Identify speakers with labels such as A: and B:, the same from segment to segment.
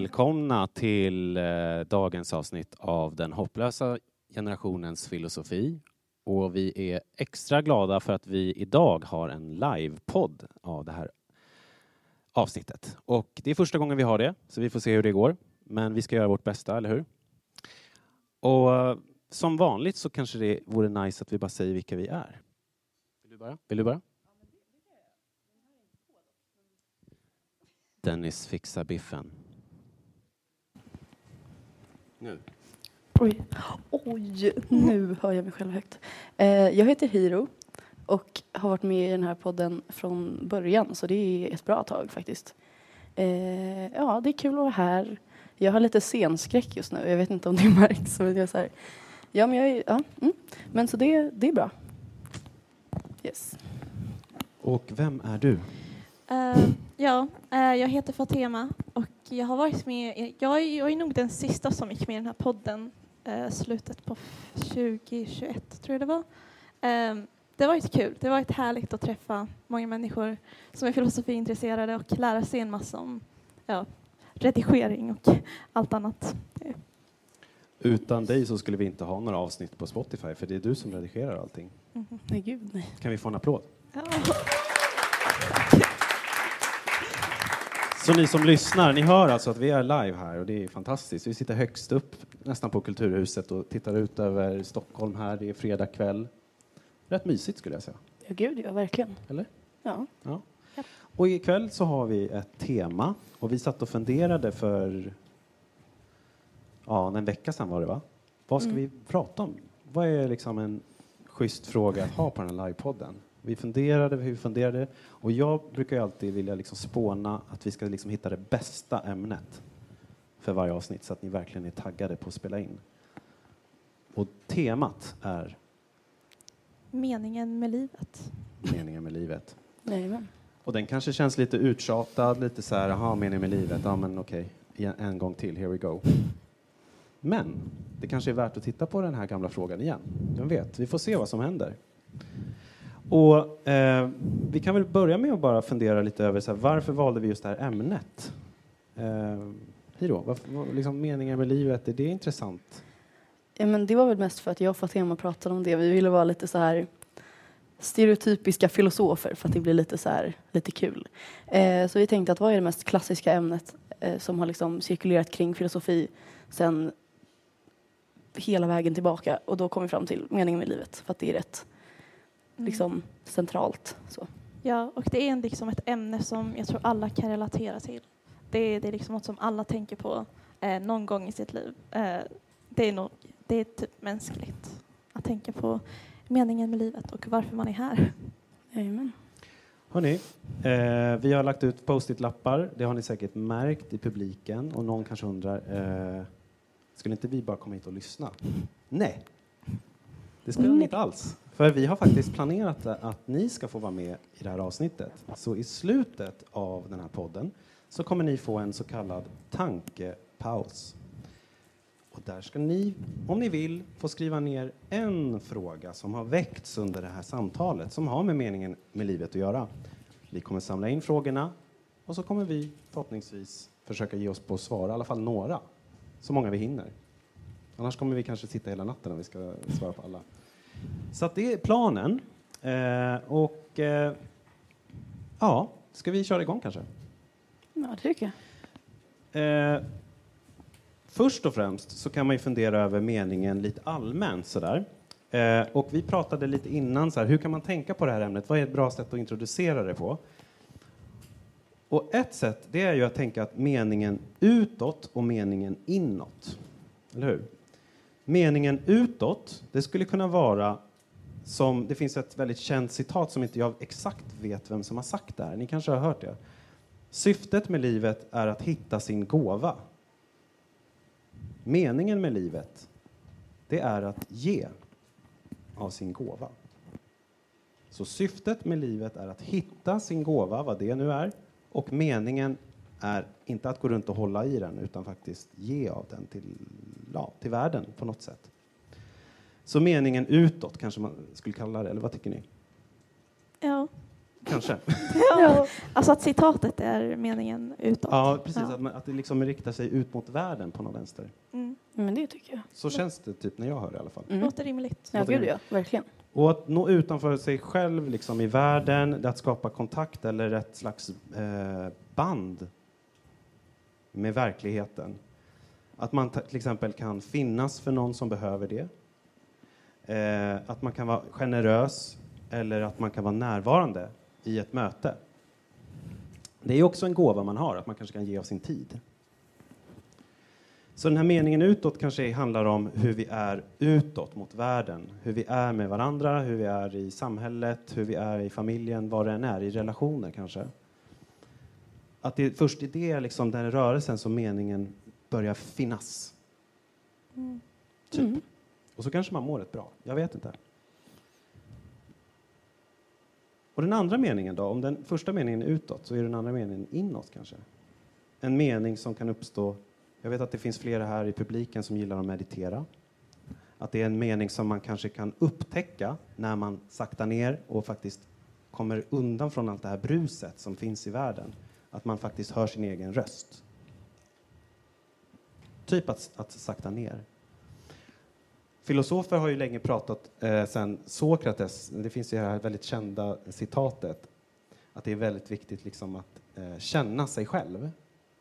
A: välkomna till eh, dagens avsnitt av Den hopplösa generationens filosofi. Och vi är extra glada för att vi idag har en livepodd av det här avsnittet. Och det är första gången vi har det, så vi får se hur det går. Men vi ska göra vårt bästa, eller hur? Och eh, som vanligt så kanske det vore nice att vi bara säger vilka vi är. Vill du börja? Vill du börja? Dennis fixar biffen. Nu.
B: Oj, oj, nu hör jag mig själv högt. Eh, jag heter Hiro och har varit med i den här podden från början, så det är ett bra tag faktiskt. Eh, ja, det är kul att vara här. Jag har lite scenskräck just nu, jag vet inte om det märks. Men, jag är så här, ja, men, jag är, ja, mm. men så det, det är bra. Yes.
A: Och vem är du?
C: Uh, ja, uh, jag heter Fatema och jag har varit med, jag är, jag är nog den sista som gick med i den här podden uh, slutet på 2021 tror jag det var. det var varit kul, det var varit härligt att träffa många människor som är filosofiintresserade och lära sig en massa om ja, redigering och allt annat.
A: Utan dig så skulle vi inte ha några avsnitt på Spotify för det är du som redigerar allting.
B: Mm. Nej, gud nej.
A: Kan vi få en applåd? Ja. Så ni som lyssnar, ni hör alltså att vi är live här och det är fantastiskt. Vi sitter högst upp nästan på Kulturhuset och tittar ut över Stockholm här. Det är fredag kväll. Rätt mysigt skulle jag säga.
B: Ja, gud ja, verkligen.
A: Eller?
B: Ja.
A: ja. Och ikväll så har vi ett tema och vi satt och funderade för ja, en vecka sedan var det va? Vad ska mm. vi prata om? Vad är liksom en schysst fråga att ha på den här livepodden? Vi funderade, vi funderade och jag brukar ju alltid vilja liksom spåna att vi ska liksom hitta det bästa ämnet för varje avsnitt så att ni verkligen är taggade på att spela in. Och temat är?
C: Meningen med livet.
A: Meningen med livet.
B: Jajamän.
A: Och den kanske känns lite uttjatad, lite så här, jaha, meningen med livet, ja men okej, okay. en gång till, here we go. Men det kanske är värt att titta på den här gamla frågan igen. Vem vet, vi får se vad som händer. Och, eh, vi kan väl börja med att bara fundera lite över så här, varför valde vi just det här ämnet? Eh, Hiro, varför, var, liksom meningen med livet, är det intressant?
B: Ja, men det var väl mest för att jag och Fatema pratade om det. Vi ville vara lite så här stereotypiska filosofer för att det blir lite så här, lite kul. Eh, så vi tänkte att vad är det mest klassiska ämnet eh, som har liksom cirkulerat kring filosofi sen hela vägen tillbaka och då kom vi fram till meningen med livet för att det är rätt liksom, centralt. Så.
C: Ja, och det är liksom ett ämne som jag tror alla kan relatera till. Det är, det är liksom något som alla tänker på eh, någon gång i sitt liv. Eh, det, är nog, det är typ mänskligt att tänka på meningen med livet och varför man är här.
B: Amen.
A: Hörrni, eh, vi har lagt ut post-it-lappar. Det har ni säkert märkt i publiken. Och någon kanske undrar, eh, skulle inte vi bara komma hit och lyssna? Nej, det skulle ni inte alls. För vi har faktiskt planerat att ni ska få vara med i det här avsnittet. Så i slutet av den här podden så kommer ni få en så kallad tankepaus. Och där ska ni, om ni vill, få skriva ner en fråga som har väckts under det här samtalet som har med meningen med livet att göra. Vi kommer samla in frågorna och så kommer vi förhoppningsvis försöka ge oss på att svara, i alla fall några. Så många vi hinner. Annars kommer vi kanske sitta hela natten om vi ska svara på alla. Så att det är planen. Eh, och eh, ja, ska vi köra igång kanske?
B: Ja, det tycker
A: jag. Eh, först och främst så kan man ju fundera över meningen lite allmänt sådär. Eh, och vi pratade lite innan så här, hur kan man tänka på det här ämnet? Vad är ett bra sätt att introducera det på? Och ett sätt det är ju att tänka att meningen utåt och meningen inåt. Eller hur? Meningen utåt, det skulle kunna vara som, det finns ett väldigt känt citat som inte jag exakt vet vem som har sagt det här. Ni kanske har hört det. Syftet med livet är att hitta sin gåva. Meningen med livet, det är att ge av sin gåva. Så syftet med livet är att hitta sin gåva, vad det nu är, och meningen är inte att gå runt och hålla i den, utan faktiskt ge av den till, ja, till världen på något sätt. Så meningen utåt kanske man skulle kalla det, eller vad tycker ni?
C: Ja.
A: kanske.
C: Ja. Alltså att citatet är meningen utåt.
A: Ja, precis.
C: Ja.
A: Att, man, att det liksom riktar sig ut mot världen på något vänster.
C: Mm.
B: Men det tycker jag.
A: Så känns det typ när jag hör det i alla fall.
B: Mm.
C: Låter rimligt.
B: Ja, gud ja. Verkligen.
A: Och att nå utanför sig själv liksom i världen, att skapa kontakt eller ett slags eh, band med verkligheten. Att man till exempel kan finnas för någon som behöver det. Eh, att man kan vara generös eller att man kan vara närvarande i ett möte. Det är också en gåva man har, att man kanske kan ge av sin tid. Så den här meningen utåt kanske handlar om hur vi är utåt mot världen. Hur vi är med varandra, hur vi är i samhället, hur vi är i familjen, vad det än är, i relationer kanske. Att det är först i det, liksom, den rörelsen som meningen börjar finnas.
C: Mm.
A: Typ.
B: Mm.
A: Och så kanske man mår rätt bra. Jag vet inte. Och den andra meningen då? Om den första meningen är utåt så är den andra meningen inåt kanske? En mening som kan uppstå. Jag vet att det finns flera här i publiken som gillar att meditera. Att det är en mening som man kanske kan upptäcka när man saktar ner och faktiskt kommer undan från allt det här bruset som finns i världen. Att man faktiskt hör sin egen röst. Typ att, att sakta ner. Filosofer har ju länge pratat eh, sen Sokrates, det finns ju det här väldigt kända citatet, att det är väldigt viktigt liksom att eh, känna sig själv.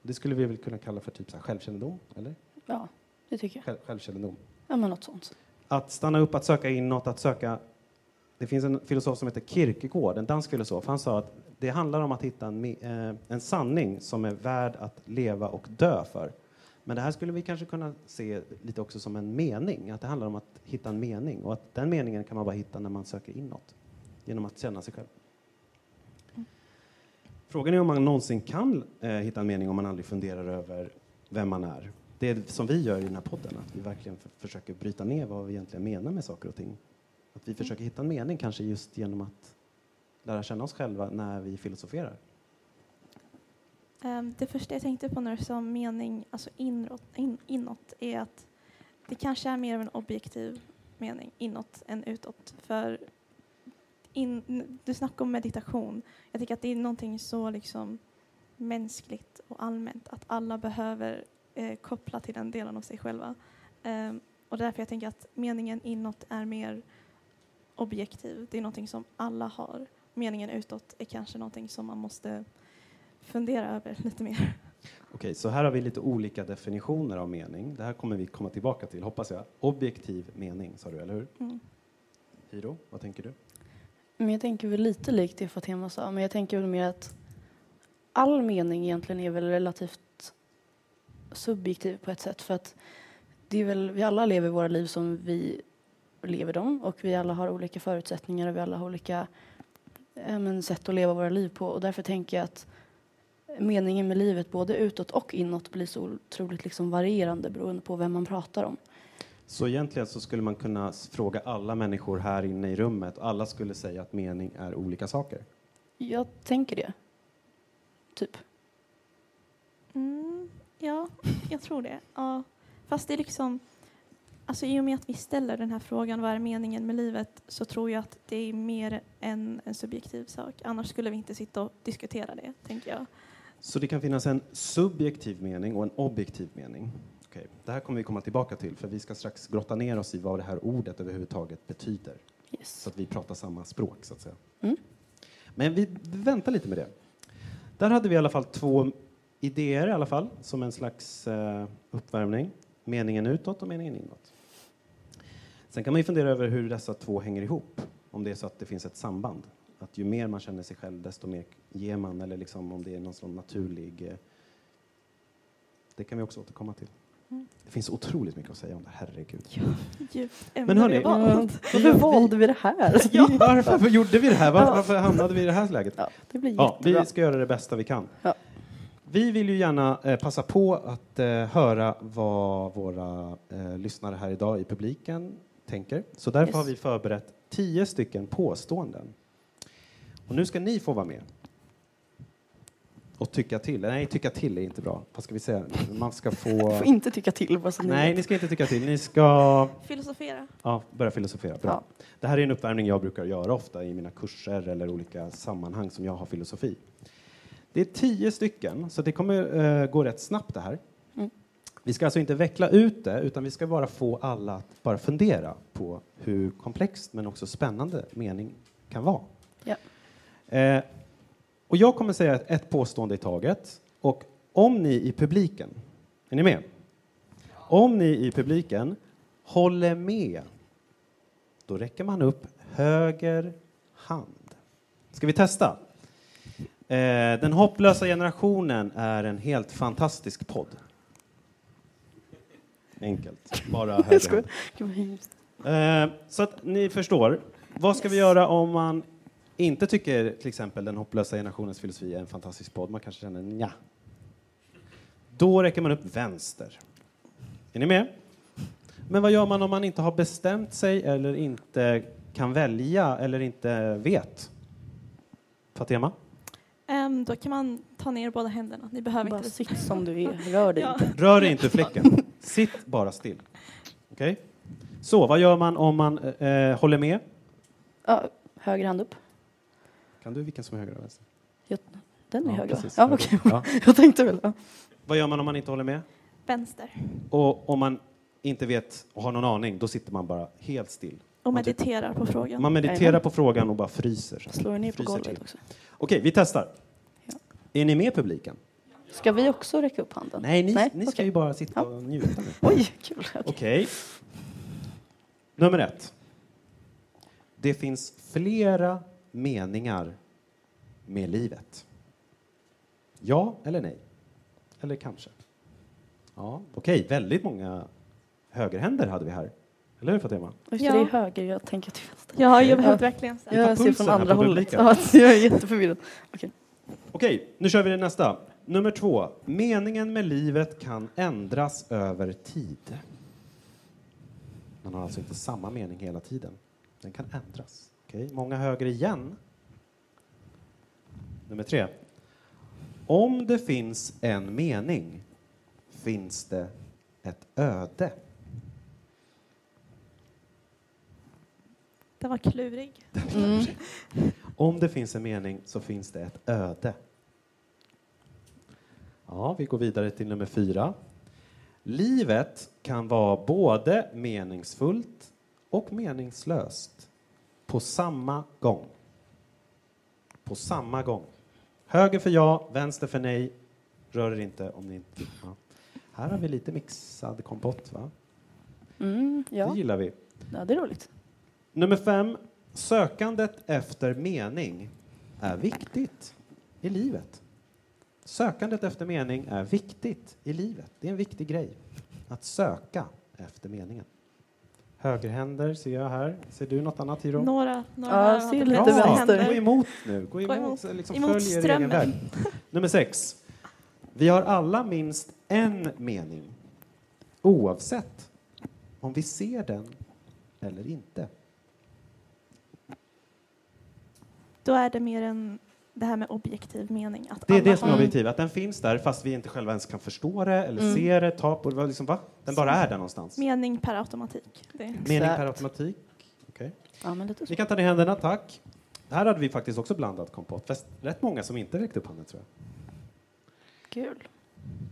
A: Det skulle vi väl kunna kalla för typ så här självkännedom, eller?
B: Ja, det tycker jag.
A: Själv, självkännedom.
B: Ja, men något sånt.
A: Att stanna upp, att söka inåt, att söka... Det finns en filosof som heter Kierkegaard, en dansk filosof. Han sa att det handlar om att hitta en, eh, en sanning som är värd att leva och dö för. Men det här skulle vi kanske kunna se lite också som en mening, att det handlar om att hitta en mening och att den meningen kan man bara hitta när man söker inåt, genom att känna sig själv. Frågan är om man någonsin kan eh, hitta en mening om man aldrig funderar över vem man är. Det är som vi gör i den här podden, att vi verkligen försöker bryta ner vad vi egentligen menar med saker och ting. Att vi försöker hitta en mening kanske just genom att lära känna oss själva när vi filosoferar.
C: Ehm, det första jag tänkte på när du sa mening, alltså inåt, in, inåt, är att det kanske är mer av en objektiv mening inåt än utåt. För in, du snackar om meditation. Jag tycker att det är någonting så liksom mänskligt och allmänt att alla behöver eh, koppla till den delen av sig själva. Um, och därför jag tänker att meningen inåt är mer objektiv. Det är någonting som alla har. Meningen utåt är kanske någonting som man måste fundera över lite mer.
A: Okej, så här har vi lite olika definitioner av mening. Det här kommer vi komma tillbaka till, hoppas jag. Objektiv mening, sa du, eller hur?
C: Mm.
A: Hiro, vad tänker du?
B: Men jag tänker väl lite likt det Fatima sa, men jag tänker väl mer att all mening egentligen är väl relativt subjektiv på ett sätt. För att det är väl, vi alla lever våra liv som vi lever dem och vi alla har olika förutsättningar och vi alla har olika eh, men, sätt att leva våra liv på. Och därför tänker jag att meningen med livet både utåt och inåt blir så otroligt liksom varierande beroende på vem man pratar om.
A: Så egentligen så skulle man kunna fråga alla människor här inne i rummet och alla skulle säga att mening är olika saker.
B: Jag tänker det. Typ.
C: Mm, ja, jag tror det. Ja. Fast det är liksom, alltså i och med att vi ställer den här frågan, vad är meningen med livet, så tror jag att det är mer än en subjektiv sak. Annars skulle vi inte sitta och diskutera det, tänker jag.
A: Så det kan finnas en subjektiv mening och en objektiv mening. Okej, Det här kommer vi komma tillbaka till för vi ska strax grotta ner oss i vad det här ordet överhuvudtaget betyder.
B: Yes.
A: Så att vi pratar samma språk så att säga.
B: Mm.
A: Men vi väntar lite med det. Där hade vi i alla fall två idéer i alla fall som en slags eh, uppvärmning. Meningen utåt och meningen inåt. Sen kan man ju fundera över hur dessa två hänger ihop. Om det är så att det finns ett samband. Att ju mer man känner sig själv desto mer ger man eller liksom om det är någon sån naturlig eh, det kan vi också återkomma till.
C: Mm.
A: Det finns otroligt mycket att säga om det, herregud.
C: Djupt
A: Men hörni.
B: Varför valde vi det här?
A: Ja, varför, varför gjorde vi det här? Var,
B: Ja.
A: varför hamnade vi i det här läget?
B: Ja, det blir
A: Ja, vi ska göra det bästa vi kan.
B: Ja.
A: Vi vill ju gärna eh, passa på att eh, höra vad våra eh, lyssnare här idag i publiken tänker. Så därför
B: Yes.
A: har vi förberett tio stycken påståenden. Och nu ska ni få vara med. Och tycka till. Nej, tycka till är inte bra. Vad ska vi säga? Man ska få...
B: Får inte tycka till så ni
A: Nej, ni ska inte tycka till. Ni ska
C: Filosofera.
A: ja, börja filosofera. Bra.
B: Ja.
A: Det här är en uppvärmning jag brukar göra ofta i mina kurser eller olika sammanhang som jag har filosofi. Det är tio stycken, så det kommer eh, gå rätt snabbt det här.
B: Mm.
A: Vi ska alltså inte veckla ut det, utan vi ska bara få alla att bara fundera på hur komplext men också spännande mening kan vara.
B: Ja.
A: Eh, och jag kommer säga ett, påstående i taget. Och om ni i publiken, är ni med? Om ni i publiken håller med, då räcker man upp höger hand. Ska vi testa? Eh, den hopplösa generationen är en helt fantastisk podd. Enkelt. Bara höger hand. Eh, så att ni förstår. Vad ska vi göra om man inte tycker till exempel den hopplösa generationens filosofi är en fantastisk podd? Man kanske känner nja. Då räcker man upp vänster. Är ni med? Men vad gör man om man inte har bestämt sig eller inte kan välja eller inte vet? Fatema?
C: Ehm, då kan man ta ner båda händerna. Ni behöver
B: Bara
C: inte
B: sitt som du är, rör dig
C: Ja.
B: inte.
A: Rör dig inte fläcken. Sitt bara still. Okej? Så, vad gör man om man eh, håller med?
B: Ja, höger hand upp.
A: Kan du vilken som är höger eller vänster?
B: Den är
A: Ja,
B: höger
A: precis.
B: Ja,
A: Höger.
B: okej.
A: Ja.
B: Jag tänkte väl. Ja.
A: Vad gör man om man inte håller med?
C: vänster.
A: Och om man inte vet och har någon aning, då sitter man bara helt still.
C: Och
A: Man typ-
C: mediterar på frågan.
A: Man mediterar på frågan och bara fryser.
B: Slår ner på
A: Fryser
B: golvet
A: till.
B: också.
A: Okej, vi testar.
B: Ja.
A: Är ni med publiken?
B: Ska vi också räcka upp handen?
A: Nej, ni,
B: Nej,
A: ni ska
B: okej.
A: ju bara sitta
B: Ja.
A: och njuta nu.
B: Oj, kul. Okej.
A: Okej. Nummer ett. Det finns flera meningar med livet. Ja eller nej? Eller kanske? Ja, okej. Väldigt många högerhänder hade vi här. Eller hur Fatima?
B: Just
C: Ja.
B: det, är höger, jag tänker till vänster.
C: Ja, jag
A: Okej.
C: behövde verkligen
B: Jag ser från andra hållet. Ja, jag är jätteförvirrad.
A: Okej, nu kör vi det nästa. Nummer två. Meningen med livet kan ändras över tid. Man har alltså inte samma mening hela tiden. Den kan ändras. Okej, många höger igen. Nummer tre. Om det finns en mening finns det ett öde.
C: Det var klurig.
B: Mm.
A: Om det finns en mening så finns det ett öde. Ja, vi går vidare till nummer fyra. Livet kan vara både meningsfullt och meningslöst på samma gång. På samma gång. Höger för ja, vänster för nej. Rör er inte om ni inte... Ja. Här har vi lite mixad kompott, va?
B: Mm,
A: Det
B: ja.
A: gillar vi.
B: ja, det är roligt.
A: Nummer fem. Sökandet efter mening är viktigt i livet. Sökandet efter mening är viktigt i livet. Det är en viktig grej. Att söka efter meningen. Högerhänder ser jag här. Ser du något annat, Hiro?
C: Några, några
B: Ja, ser lite vänster.
A: Gå emot nu. Gå
C: Gå
A: emot,
C: emot-
A: liksom
C: emot
A: följ er egen
C: strömmen.
A: väg. Nummer sex. Vi har alla minst en mening. Oavsett om vi ser den eller inte.
C: Då är det mer en, det här med objektiv mening. Att
A: Det är det som är objektiv, att den finns där fast vi inte själva ens kan förstå det eller
B: Mm.
A: se det, ta på det. Liksom, va? Den bara är där någonstans.
C: Mening per automatik. Det.
A: Mening per automatik. Okej.
B: Ja, men lite så.
A: Ni kan ta ner händerna, tack. Här hade vi faktiskt också blandat kompott. Fast rätt många som inte räckte upp handen tror jag.
B: Kul.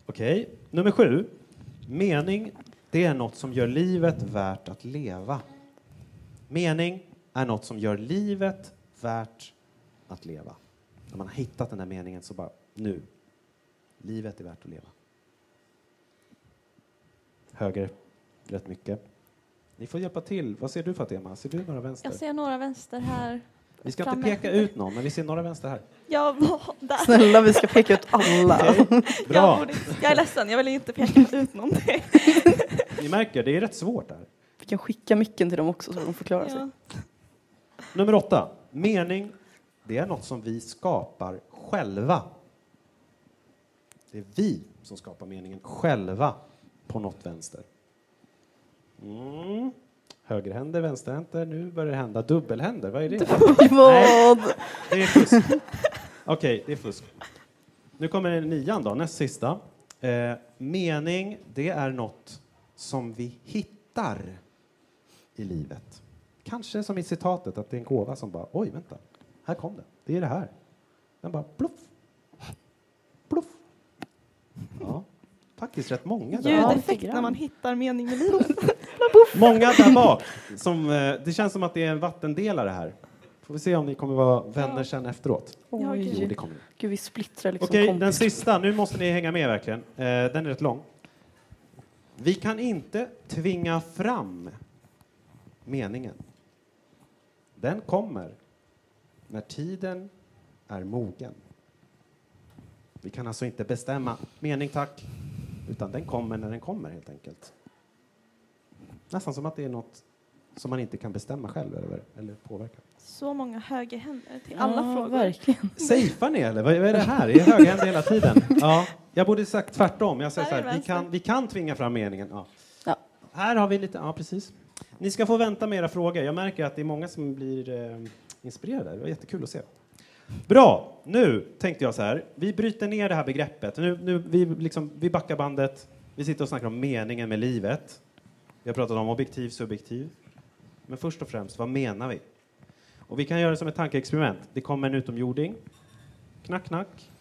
A: Okej, nummer sju. Mening, det är något som gör livet värt att leva. Mening är något som gör livet värt att leva. När man har hittat den här meningen så bara, nu. Livet är värt att leva. Höger, rätt mycket. Ni får hjälpa till. Vad ser du Fatima? Ser du några vänster?
C: Jag ser några vänster här.
A: Vi ska inte
C: framme.
A: peka ut någon, men vi ser några vänster här.
C: Jag var där.
B: Snälla, vi ska peka ut alla.
C: Jag,
A: Bra.
C: borde, jag är ledsen, jag vill inte peka ut någonting.
A: Ni märker, det är rätt svårt där.
B: Vi kan skicka micken till dem också så de får klara sig.
C: Ja.
A: Nummer åtta. Mening, det är något som vi skapar själva. Det är vi som skapar meningen själva på något vänster. Mm. Högerhänder, vänsterhänder. Nu börjar det hända. Dubbelhänder, vad är det?
B: Vad?
A: Det är fusk. Okej, det är fusk. Nu kommer nian då, näst sista. Eh, mening, det är något som vi hittar i livet. Kanske som i citatet, att det är en gåva som bara, oj, vänta, här kom det. Det är det här. Den bara, pluff, pluff. Ja, faktiskt rätt många där.
C: Ljudeffekt när man hittar mening med livet.
A: Många där bak. Som, eh, det känns som att det är en vattendelare här. Får vi se om ni kommer vara vänner sen efteråt.
C: Ja,
B: Oj.
A: Jo, det kommer ni.
B: Gud, vi splittrar liksom
A: Okej, den sista. Nu måste ni hänga med verkligen. Eh, den är rätt lång. Vi kan inte tvinga fram meningen. Den kommer när tiden är mogen. Vi kan alltså inte bestämma mening, tack, utan den kommer när den kommer helt enkelt. Nästan som att det är något som man inte kan bestämma själv eller, eller påverka.
C: Så många högerhänder till alla
B: ja,
C: frågor.
B: Verkligen.
A: Safear ni eller? Vad är det här? Är högerhänt hela tiden? Ja, jag borde sagt tvärtom. Jag säger så
C: Här är
A: här, vi kan, vi kan tvinga fram meningen. Ja.
B: Ja.
A: Här har vi lite, ja precis. Ni ska få vänta med era frågor. Jag märker att det är många som blir eh, inspirerade. Det var jättekul att se. Bra, nu tänkte jag så här. Vi bryter ner det här begreppet. Nu, nu, vi, liksom, vi backar bandet. Vi sitter och snackar om meningen med livet. Vi har pratat om objektiv, subjektiv. Men först och främst, vad menar vi? Och vi kan göra det som ett tankeexperiment. Det kommer en utomjording. Knack, knack.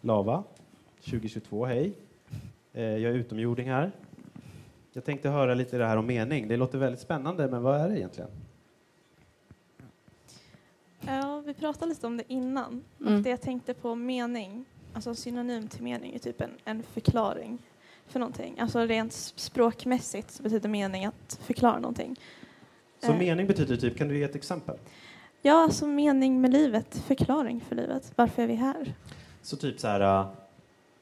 A: Lava. 2022, hej. Eh, jag är utomjording här. Jag tänkte höra lite det här om mening. Det låter väldigt spännande, men vad är det egentligen?
C: Vi pratade lite om det innan.
B: Mm.
C: Det jag tänkte på mening, alltså synonym till mening är typ en, en förklaring för någonting. Alltså rent språkmässigt så betyder mening att förklara någonting.
A: Så
C: Eh.
A: mening betyder typ, kan du ge ett exempel?
C: Ja, alltså mening med livet, förklaring för livet. Varför är vi här?
A: Så typ så här, uh,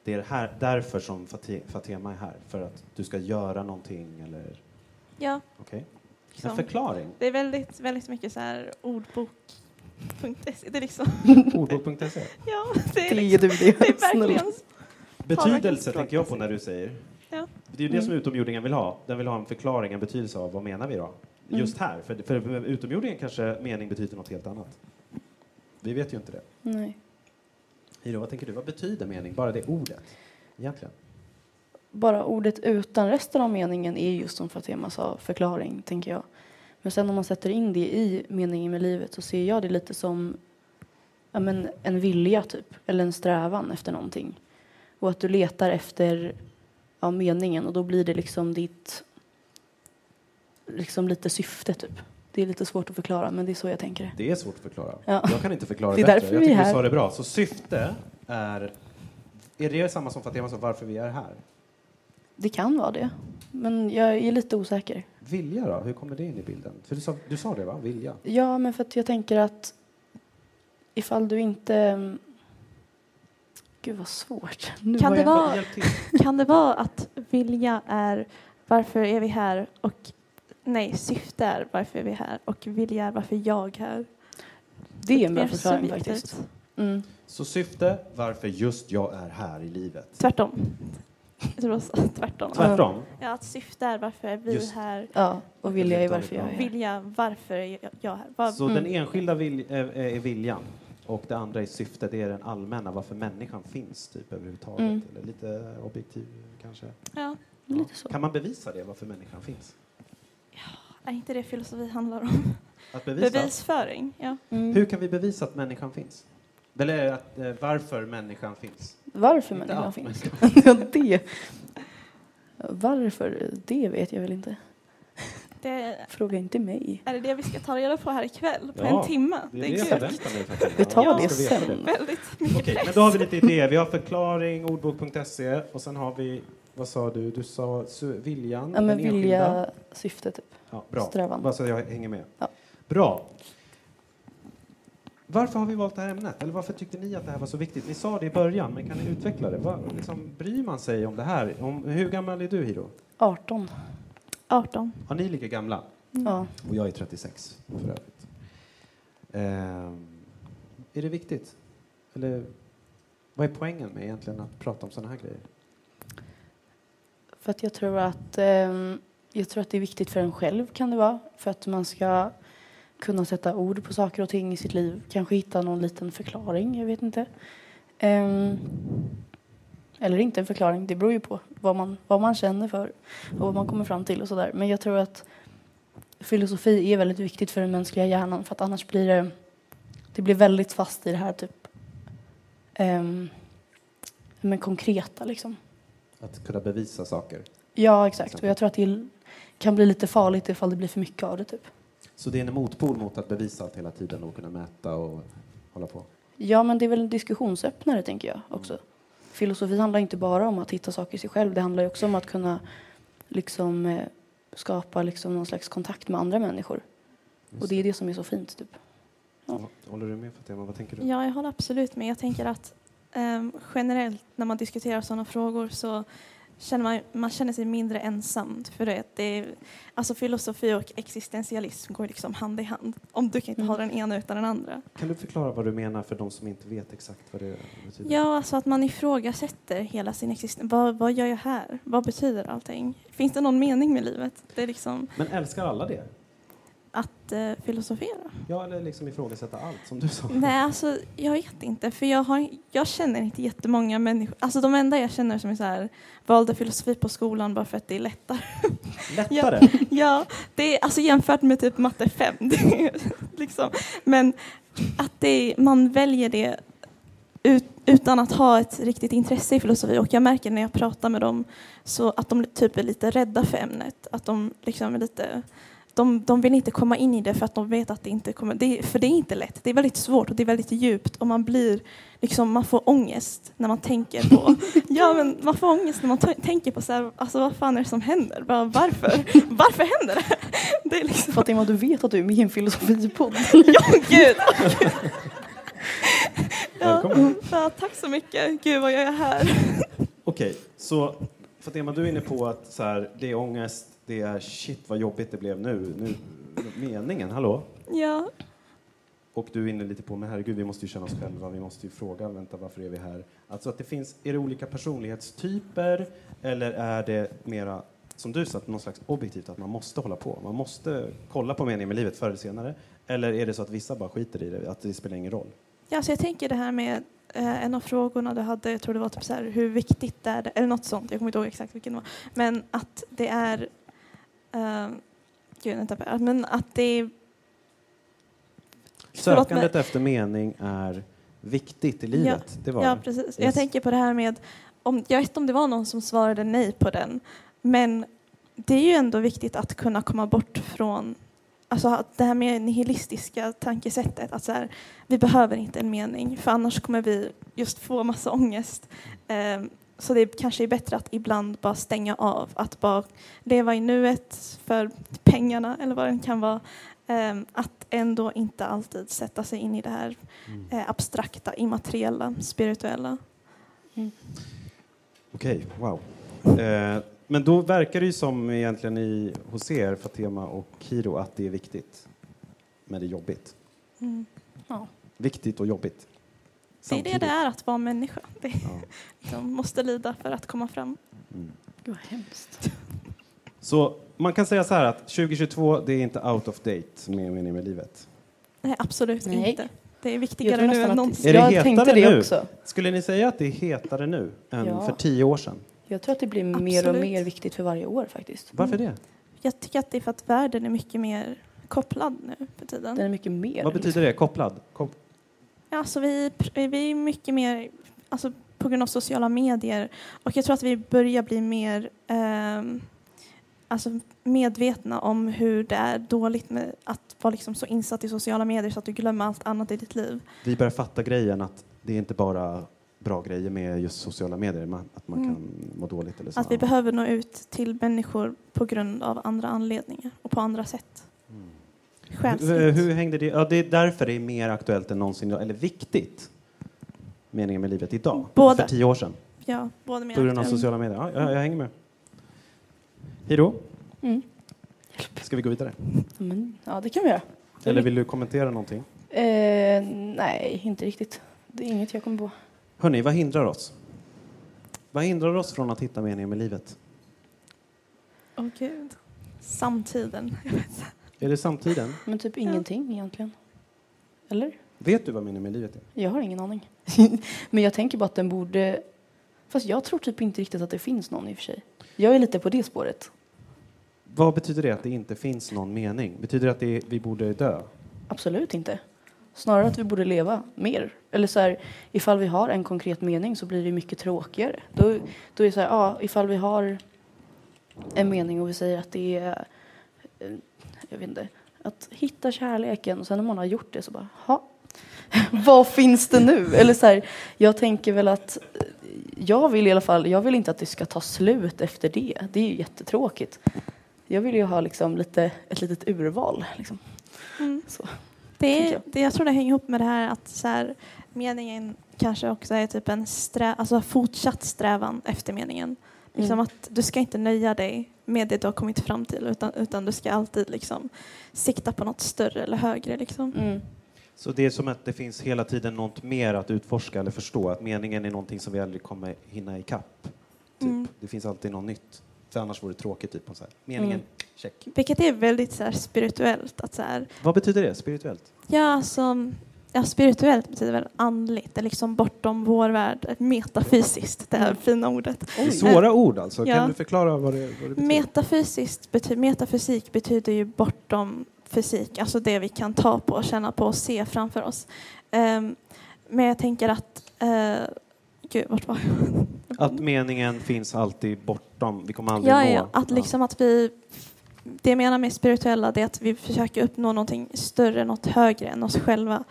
A: det är här, därför som Fate- Fatema är här, för att du ska göra någonting eller,
C: Ja,
A: okej? En
C: liksom.
A: förklaring.
C: det är väldigt, väldigt mycket så här ordbok.se. Det är liksom,
A: Ordbok.se.
C: ja, det är, liksom,
B: du det.
C: är verkligen
A: Betydelse tänker jag på när du säger.
C: Ja.
A: Det är ju det som utomjordingen vill ha. Den vill ha en förklaring, en betydelse av vad menar vi då?
B: Mm.
A: Just här. För, för för utomjordingen kanske mening betyder något helt annat. Vi vet ju inte det.
B: Nej.
A: Hiro, vad tänker du? Vad betyder mening? Bara det ordet? Egentligen.
B: Bara ordet utan resten av meningen är just som Fatema sa, förklaring, tänker jag. Men sen om man sätter in det i meningen med livet så ser jag det lite som ja, men en vilja, typ. Eller en strävan efter någonting. Och att du letar efter ja, meningen och då blir det liksom ditt liksom lite syfte, typ. Det är lite svårt att förklara, men det är så jag tänker det.
A: Är svårt att förklara.
B: Ja.
A: Jag kan inte förklara
B: Det
A: det, bättre. Jag tycker du sa det bra. Så syfte är... Är det samma som Fatema sa, varför vi är här?
B: Det kan vara det, men jag är lite osäker.
A: Vilja då? Hur kommer det in i bilden? För du sa, du sa det va? Vilja?
B: Ja, men för att jag tänker att ifall du inte... mm, Gud vad svårt. Nu
C: Kan det
B: jag...
C: vara-. Kan det vara att vilja är varför är vi här och nej, syfte är varför är vi här och vilja är varför jag är här?
B: Det är en bra förklaring faktiskt. Mm.
A: Så syfte, varför just jag är här i livet.
C: Tvärtom. Jag tror det var så- tvärtom.
A: Tvärtom.
C: Ja, att syfte är varför är vi
A: Just.
C: här.
B: Ja, och vilja är varför jag är här.
C: Vilja, varför är jag, här? Vad,
A: Så
B: Mm.
A: den enskilda vil, är, är viljan och det andra är syftet, det är den allmänna, varför människan finns typ överhuvudtaget.
B: Mm.
A: Eller lite objektiv kanske.
C: ja,
B: Lite så.
A: Kan man bevisa det, varför människan finns?
C: är inte det filosofi handlar om?
A: Att bevisa?
C: Bevisföring, ja.
B: Mm.
A: Hur kan vi bevisa att människan finns? Eller att, eh, varför människan finns?
B: Varför
A: Inte
B: människan
A: allt,
B: finns? ja, det. Varför? Det vet jag väl inte.
C: Det,
B: Fråga inte mig.
C: är det det vi ska ta reda på här ikväll på
A: Ja,
C: en timme?
A: Det är
C: Det
A: jag
C: kul.
A: förväntar mig. faktiskt.
B: Vi tar
A: Ja,
B: det
A: jag ska veta
B: sen.
C: Väldigt mycket
A: Okej,
C: press.
A: men då har vi lite idéer. Vi har förklaring, ordbok.se och sen har vi, vad sa du? Du sa su- viljan,
B: Ja, men
A: den enskilda.
B: vilja, syfte typ.
A: Ja, bra.
B: Strävan.
A: Bara så jag hänger med.
B: Ja.
A: Bra. Varför har vi valt det här ämnet? Eller varför tyckte ni att det här var så viktigt? Ni sa det i början, men kan ni utveckla det? Vad, liksom, bryr man sig om det här? Om, hur gammal är du, Hiro?
B: 18.
C: 18.
A: Har ni lika gamla?
B: Ja.
A: Och jag är 36, för övrigt. Ehm, är det viktigt? Eller vad är poängen med egentligen att prata om sådana här grejer?
B: För att jag tror att ehm, jag tror att det är viktigt för en själv kan det vara. För att man ska kunna sätta ord på saker och ting i sitt liv. Kanske hitta någon liten förklaring, jag vet inte. Ehm, eller inte en förklaring, det beror ju på vad man, vad man känner för och vad man kommer fram till och sådär. Men jag tror att filosofi är väldigt viktigt för den mänskliga hjärnan för att annars blir det, det blir väldigt fast i det här typ um, men konkreta liksom.
A: Att kunna bevisa saker.
B: Ja, exakt. Och jag tror att det kan bli lite farligt ifall det blir för mycket av det typ.
A: Så det är en motpol mot att bevisa allt hela tiden och kunna mäta och hålla på?
B: Ja, men det är väl en diskussionsöppnare tänker jag också. Filosofi handlar inte bara om att hitta saker i sig själv. Det handlar också om att kunna liksom eh, skapa liksom någon slags kontakt med andra människor. Just och det är det som är så fint. Typ.
A: Ja. Håller du med Fatima? Vad tänker du?
C: Ja, jag håller absolut med. Jag tänker att um, generellt när man diskuterar sådana frågor så känner man, man känner sig mindre ensam. För det, det är, alltså filosofi och existentialism går liksom hand i hand. Om du kan inte mm. ha den ena utan den andra.
A: Kan du förklara vad du menar för de som inte vet exakt vad det betyder?
C: Ja, alltså att man ifrågasätter hela sin existens. Vad, vad gör jag här? Vad betyder allting? Finns det någon mening med livet? Det är liksom...
A: Men älskar alla det?
C: Att eh, filosofera.
A: Ja, eller liksom ifrågasätta allt, som du sa.
C: Nej, alltså jag vet inte, för jag, har, jag känner inte jättemånga människor. Alltså de enda jag känner som är så här, valde filosofi på skolan bara för att det är lättare.
A: Lättare?
C: ja, ja, det är alltså jämfört med typ matte 5. liksom. Men att det, man väljer det ut, utan att ha ett riktigt intresse i filosofi. Och jag märker när jag pratar med dem så att de typ är lite rädda för ämnet. Att de liksom är lite de, de vill inte komma in i det för att de vet att det inte kommer, det, för det är inte lätt. Det är väldigt svårt och det är väldigt djupt och man blir liksom, man får ångest när man tänker på, ja men man får ångest när man tänker på så här, alltså vad fan är det som händer? Bara, varför? Varför händer det?
B: det är liksom... Fatima, du vet att du är med i en filosofipodd.
C: ja, gud! ja, ja, tack så mycket. Gud vad jag är här.
A: Okej, okay, så Fatima, du är inne på att så här, det är ångest det är shit vad jobbigt det blev nu. nu meningen, hallå?
C: Ja.
A: Och du är inne lite på, men herregud, vi måste ju känna oss själva, vi måste ju fråga, vänta, varför är vi här? Alltså att det finns, är det olika personlighetstyper eller är det mera, som du sa, någon slags objektivt, att man måste hålla på, man måste kolla på meningen med livet förr eller senare? Eller är det så att vissa bara skiter i det, att det spelar ingen roll?
C: Ja, så jag tänker det här med eh, en av frågorna du hade, jag tror det var typ så här, hur viktigt är det, eller något sånt, jag kommer inte ihåg exakt vilken det var, men att det är Uh, gud, inte men att det är...
A: Sökandet efter mening är viktigt i livet.
C: Ja,
A: det var
C: ja precis. Yes. Jag tänker på det här med, om, jag vet inte om det var någon som svarade nej på den, men det är ju ändå viktigt att kunna komma bort från Alltså det här med nihilistiska tankesättet, att så här, vi behöver inte en mening för annars kommer vi just få massa ångest. Um, så det kanske är bättre att ibland bara stänga av, att bara leva i nuet för pengarna eller vad det kan vara. Um, att ändå inte alltid sätta sig in i det här mm. uh, abstrakta, immateriella, spirituella. Mm.
A: Okej, okay, wow. Uh, men då verkar det ju som egentligen i, hos er, Fatema och Kiro, att det är viktigt, men det är jobbigt. Mm. Ja. Viktigt och jobbigt.
C: Det är det det är att vara människa. Det, ja. De måste lida för att komma fram.
B: Mm. Gud vad hemskt.
A: Så man kan säga så här att 2022, det är inte out of date med meningen med livet?
C: Nej, absolut Nej. inte. Det är viktigare nu än någonsin.
A: Är det jag tänkte det nu? också. Skulle ni säga att det är hetare nu än ja. för tio år sedan?
B: Jag tror att det blir absolut. mer och mer viktigt för varje år faktiskt.
A: Varför mm. det?
C: Jag tycker att det är för att världen är mycket mer kopplad nu för tiden.
B: Den är mycket mer.
A: Vad betyder det? Kopplad? Kop
C: Alltså vi, vi är mycket mer, alltså på grund av sociala medier, och jag tror att vi börjar bli mer eh, alltså medvetna om hur det är dåligt med att vara liksom så insatt i sociala medier så att du glömmer allt annat i ditt liv.
A: Vi börjar fatta grejen att det är inte bara bra grejer med just sociala medier, att man mm. kan må dåligt. Eller så.
C: Att vi behöver nå ut till människor på grund av andra anledningar och på andra sätt.
A: Hur, hur, hängde det? Ja, det är därför det är mer aktuellt än någonsin, eller viktigt, meningen med livet idag,
C: Båda.
A: för tio år sedan.
C: Ja, både
A: På grund av sociala medier. Ja, jag, jag hänger med. Hiro? Mm. Ska vi gå vidare?
B: Men, ja, det kan vi göra.
A: Eller vill du kommentera någonting?
B: Eh, nej, inte riktigt. Det är inget jag kommer på.
A: Hörni, vad hindrar oss? Vad hindrar oss från att hitta meningen med livet?
C: Åh oh, gud. Samtiden.
A: Är det samtiden?
B: Men typ ingenting ja. egentligen. Eller?
A: Vet du vad meningen med livet är?
B: Jag har ingen aning. Men jag tänker bara att den borde... Fast jag tror typ inte riktigt att det finns någon i och för sig. Jag är lite på det spåret.
A: Vad betyder det att det inte finns någon mening? Betyder det att det, vi borde dö?
B: Absolut inte. Snarare att vi borde leva mer. Eller så här, ifall vi har en konkret mening så blir det mycket tråkigare. Då, då är det så här, ja, ifall vi har en mening och vi säger att det är, eh, jag vet inte, att hitta kärleken och sen när man har gjort det så bara, ha, vad finns det nu? Eller så här, jag tänker väl att eh, jag vill i alla fall, jag vill inte att det ska ta slut efter det. Det är ju jättetråkigt. Jag vill ju ha liksom lite, ett litet urval. Liksom.
C: Mm.
B: Så.
C: Det
B: jag.
C: det, jag tror det hänger ihop med det här att så här, meningen kanske också är typ en strä, alltså fortsatt strävan efter meningen. Liksom
B: Mm.
C: att du ska inte nöja dig med det du har kommit fram till utan, utan du ska alltid liksom sikta på något större eller högre. Liksom.
B: Mm.
A: Så det är som att det finns hela tiden något mer att utforska eller förstå. Att meningen är någonting som vi aldrig kommer hinna ikapp. Typ.
C: Mm.
A: Det finns alltid något nytt. För annars vore det tråkigt. Typ, så här. Meningen,
B: Mm.
A: check.
C: Vilket är väldigt så här, spirituellt. Att så här,
A: Vad betyder det spirituellt?
C: ja, alltså, ja, spirituellt betyder väl andligt, det är liksom bortom vår värld, metafysiskt, det här fina ordet.
A: Det är svåra ord alltså.
C: Ja.
A: Kan du förklara vad det, vad det betyder?
C: Metafysiskt bety metafysik betyder ju bortom fysik, alltså det vi kan ta på, känna på och se framför oss. Ehm, men jag tänker att... Uh, gud, vart var jag?
A: Att meningen finns alltid bortom. Vi kommer aldrig
C: Ja,
A: nå.
C: ja, att liksom att vi... Det jag menar med spirituella är att vi försöker uppnå någonting större, något högre än oss själva.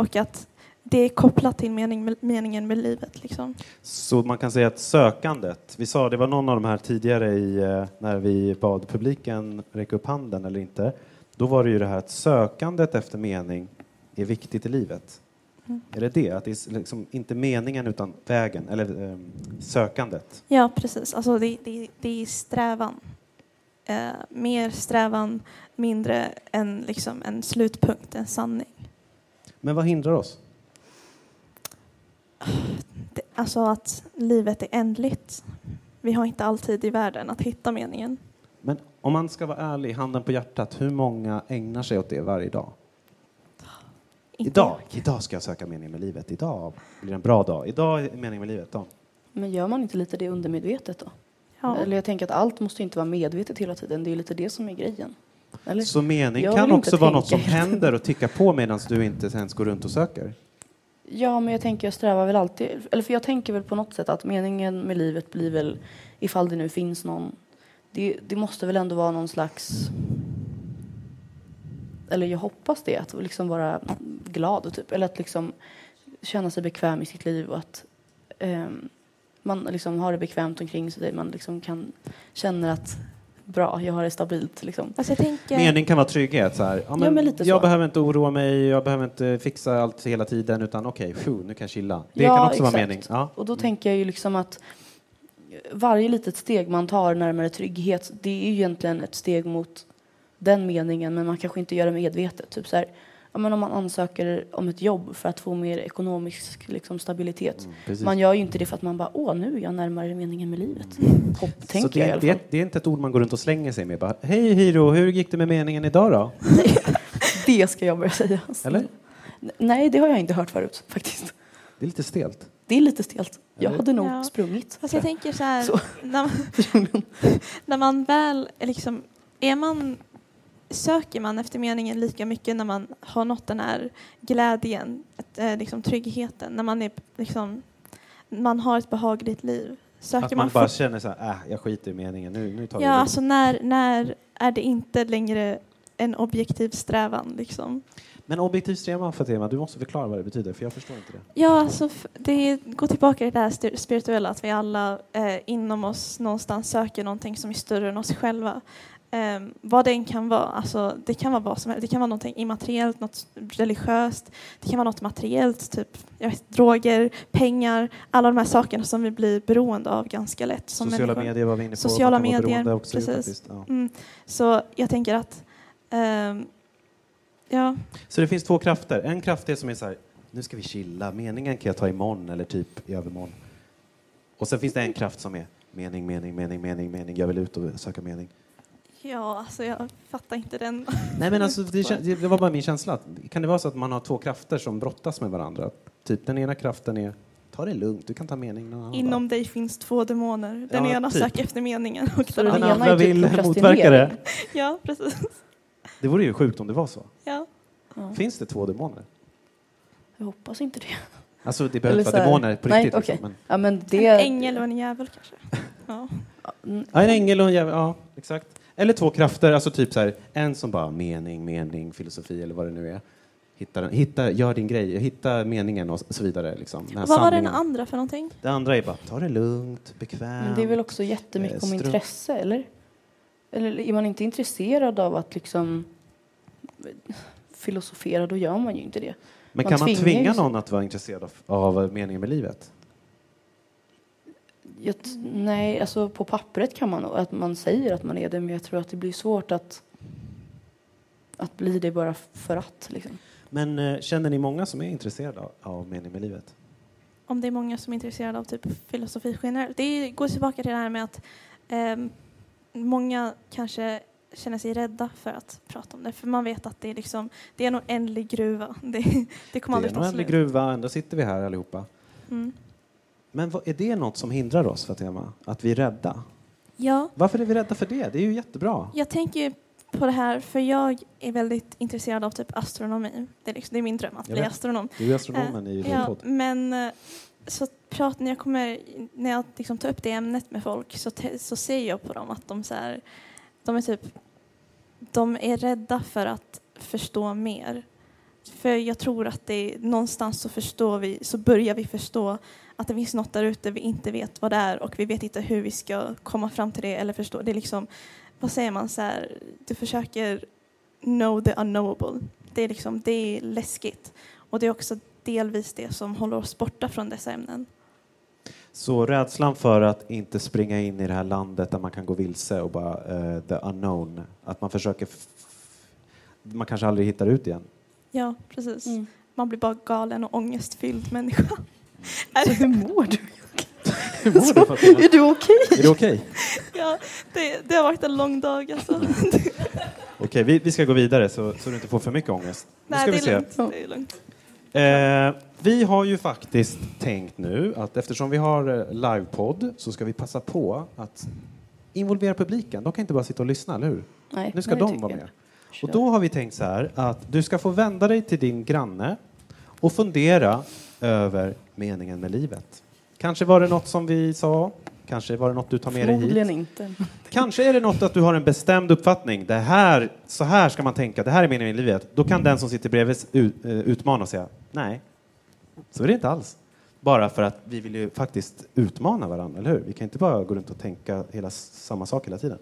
C: Och att det är kopplat till mening, meningen med livet. Liksom.
A: Så man kan säga att sökandet, vi sa det var någon av de här tidigare i, eh, när vi bad publiken räcka upp handen eller inte. Då var det ju det här att sökandet efter mening är viktigt i livet.
C: Mm.
A: Är det det? Att det är liksom inte meningen utan vägen, eller eh, sökandet?
C: Ja, precis. Alltså det, det, det är strävan. Eh, mer strävan, mindre än liksom en slutpunkt, en sanning.
A: Men vad hindrar oss?
C: Det, alltså att livet är ändligt. Vi har inte alltid i världen att hitta meningen.
A: Men om man ska vara ärlig, handen på hjärtat, hur många ägnar sig åt det varje dag?
C: Inte-
A: Idag, idag ska jag söka mening med livet. Idag blir det en bra dag. Idag är mening med livet. Då.
B: Men gör man inte lite det undermedvetet då?
C: Ja.
B: Eller jag tänker att allt måste inte vara medvetet hela tiden. Det är lite det som är grejen. Eller?
A: Så mening
B: Jag
A: kan
B: vill inte
A: också vara något som
B: tänka
A: händer och ticka på medan du inte ens går runt och söker.
B: Ja, men jag tänker jag strävar väl alltid, eller för jag tänker väl på något sätt att meningen med livet blir väl, ifall det nu finns någon, det, det måste väl ändå vara någon slags, eller jag hoppas det, att liksom vara glad och typ, eller att liksom känna sig bekväm i sitt liv och att ehm, man liksom har det bekvämt omkring sig, man liksom kan känna att bra, jag har det stabilt liksom.
C: Alltså jag tänker,
A: Mening kan vara trygghet. Så här. Ja, men
B: men lite
A: jag
B: så.
A: behöver inte oroa mig, jag behöver inte fixa allt hela tiden utan okej, okay, nu kan jag chilla. Det
B: Ja,
A: kan också vara
B: exakt.
A: mening. Ja.
B: Och då tänker jag ju liksom att varje litet steg man tar närmare trygghet, det är ju egentligen ett steg mot den meningen, men man kanske inte gör det medvetet. Typ så här, ja, men om man ansöker om ett jobb för att få mer ekonomisk liksom, stabilitet.
A: Mm.
B: Man gör ju inte det för att man bara, åh, nu är jag närmare meningen med livet. Hopp,
A: Så
B: tänker
A: det,
B: jag i alla
A: det,
B: fall.
A: det är inte ett ord man går runt och slänger sig med. Bara, Hej Hiro, hur gick det med meningen idag då?
B: Det ska jag börja säga.
A: Eller?
B: Nej, det har jag inte hört förut faktiskt.
A: Det är lite stelt.
B: Det är lite stelt. Jag hade nog
C: Ja.
B: sprungit.
C: Fast jag tänker så här,
B: Så.
C: när, man, när man väl liksom, är man, söker man efter meningen lika mycket när man har nått den här glädjen, ett, eh, liksom tryggheten, när man är liksom, man har ett behagligt liv. Söker
A: Att man
C: man
A: bara känner så här, äh, jag skiter i meningen, nu, nu tar vi
C: Ja,
A: det lugnt."
C: alltså när, när är det inte längre en objektiv strävan liksom?
A: Men objektiv strävan för tema, du måste förklara vad det betyder, för jag förstår inte det.
C: Ja, alltså det går tillbaka till det här spirituella, att vi alla eh, inom oss någonstans söker någonting som är större än oss själva. Eh, vad det än kan vara, alltså, det kan vara vad som helst. Det kan vara någonting immateriellt, något religiöst, det kan vara något materiellt, typ jag vet, droger, pengar, alla de här sakerna som vi blir beroende av ganska lätt som
A: Sociala
C: människor.
A: medier var vi inne på.
C: Sociala medier,
A: också,
C: precis.
A: ja.
C: Mm, så jag tänker att ehm, ja,
A: Så det finns två krafter. En kraft är som är så här, nu ska vi chilla, meningen kan jag ta imorgon eller typ i övermorgon. Och sen finns det en kraft som är mening, mening, mening, mening, mening, jag vill ut och söka mening.
C: Ja, alltså jag fattar inte den.
A: Nej, men alltså, det, det var bara min känsla. Att, kan det vara så att man har två krafter som brottas med varandra? Typ den ena kraften är ta det lugnt, du kan ta mening någon annan dag.
C: Inom dig finns två demoner. Den
A: Ja,
C: ena
A: typ.
C: söker efter meningen och den
B: den
C: andra...
B: typ
A: vill motverka det.
C: Ja, precis.
A: Det vore ju sjukt om det var så.
C: Ja.
B: Ja,
A: Finns det två demoner?
B: jag hoppas inte det.
A: Alltså det behöver inte vara demoner på
B: Nej,
A: riktigt.
B: okej.
A: Liksom, men,
B: Ja, men det...
C: En ängel och en djävul kanske. Ja.
A: Ja, en ängel och en djävul, ja exakt. Eller två krafter, alltså typ så här, en som bara mening, mening, filosofi eller vad det nu är. Hitta, hitta, gör din grej, hitta meningen och så vidare. Liksom. Den här
C: Vad var den andra för någonting?
A: Det andra är bara, ta det lugnt, bekvämt.
B: Men det är väl också jättemycket
A: Eh,
B: om
A: strunt.
B: intresse, eller? Eller är man inte intresserad av att liksom filosofera, då gör man ju inte det.
A: Men
B: man
A: kan man
B: tvingar
A: tvinga
B: sig.
A: någon att vara intresserad av, av meningen med livet?
B: Jag, t- nej, alltså på pappret kan man att man säger att man är det, men jag tror att det blir svårt att, att bli det bara för att. Liksom.
A: Men eh, känner ni många som är intresserade av, av meningen med livet?
C: Om det är många som är intresserade av typ filosofi generellt. Det går tillbaka till det här med att ehm, många kanske känner sig rädda för att prata om det. För man vet att det är, liksom, det är en oändlig gruva. Det, det kommer
A: det är
C: aldrig
A: en
C: ta
A: oändlig
C: slut.
A: gruva, ändå sitter vi här allihopa.
C: Mm.
A: Men vad, är det något som hindrar oss, Fatima? Att vi är rädda?
C: Ja,
A: Varför är vi rädda för det? Det är ju jättebra.
C: jag tänker på det här för jag är väldigt intresserad av typ astronomi. Det är, liksom, det är min dröm att
A: Jag
C: bli
A: vet.
C: astronom.
A: Du är astronomen i vår
C: Ja,
A: podd.
C: men eh, så prat, när jag, kommer, när jag liksom tar upp det ämnet med folk så, te, så ser jag på dem att de, så här, de är typ de är rädda för att förstå mer. För jag tror att det är, någonstans så förstår vi, så börjar vi förstå att det finns något där ute vi inte vet vad det är och vi vet inte hur vi ska komma fram till det eller förstå. Det är liksom, vad säger man så här, du försöker know the unknowable. Det är liksom, det är läskigt. Och det är också delvis det som håller oss borta från dessa ämnen.
A: Så rädslan för att inte springa in i det här landet där man kan gå vilse och bara eh, the unknown, att man försöker man kanske aldrig hittar ut igen.
C: Ja, precis.
B: Mm.
C: Man blir bara galen och ångestfylld människa.
B: Så hur mår du?
A: Hur mår du Fatima?
B: Är du okej?
A: Är det okej?
C: Ja, det, det har varit en lång dag alltså.
A: Okej, vi, vi ska gå vidare så, så du inte får för mycket ångest. Nu
C: Nej,
A: ska
C: det
A: vi
C: är
A: se.
C: lugnt. Det är lugnt.
A: Eh, vi har ju faktiskt tänkt nu att eftersom vi har eh, livepodd så ska vi passa på att involvera publiken. De kan inte bara sitta och lyssna, eller hur?
B: Nej,
A: Nu ska
B: nej, det
A: de
B: tycker
A: vara
B: jag.
A: med. Och då har vi tänkt så här att du ska få vända dig till din granne och fundera över meningen med livet. Kanske var det något som vi sa, kanske var det något du tar med dig hit.
B: Inte.
A: Kanske är det något att du har en bestämd uppfattning. Det här, så här ska man tänka, det här är meningen med livet. Då kan den som sitter bredvid eh, utmana och säga nej, så är det inte alls. Bara för att vi vill ju faktiskt utmana varandra, eller hur? Vi kan inte bara gå runt och tänka hela samma sak hela tiden.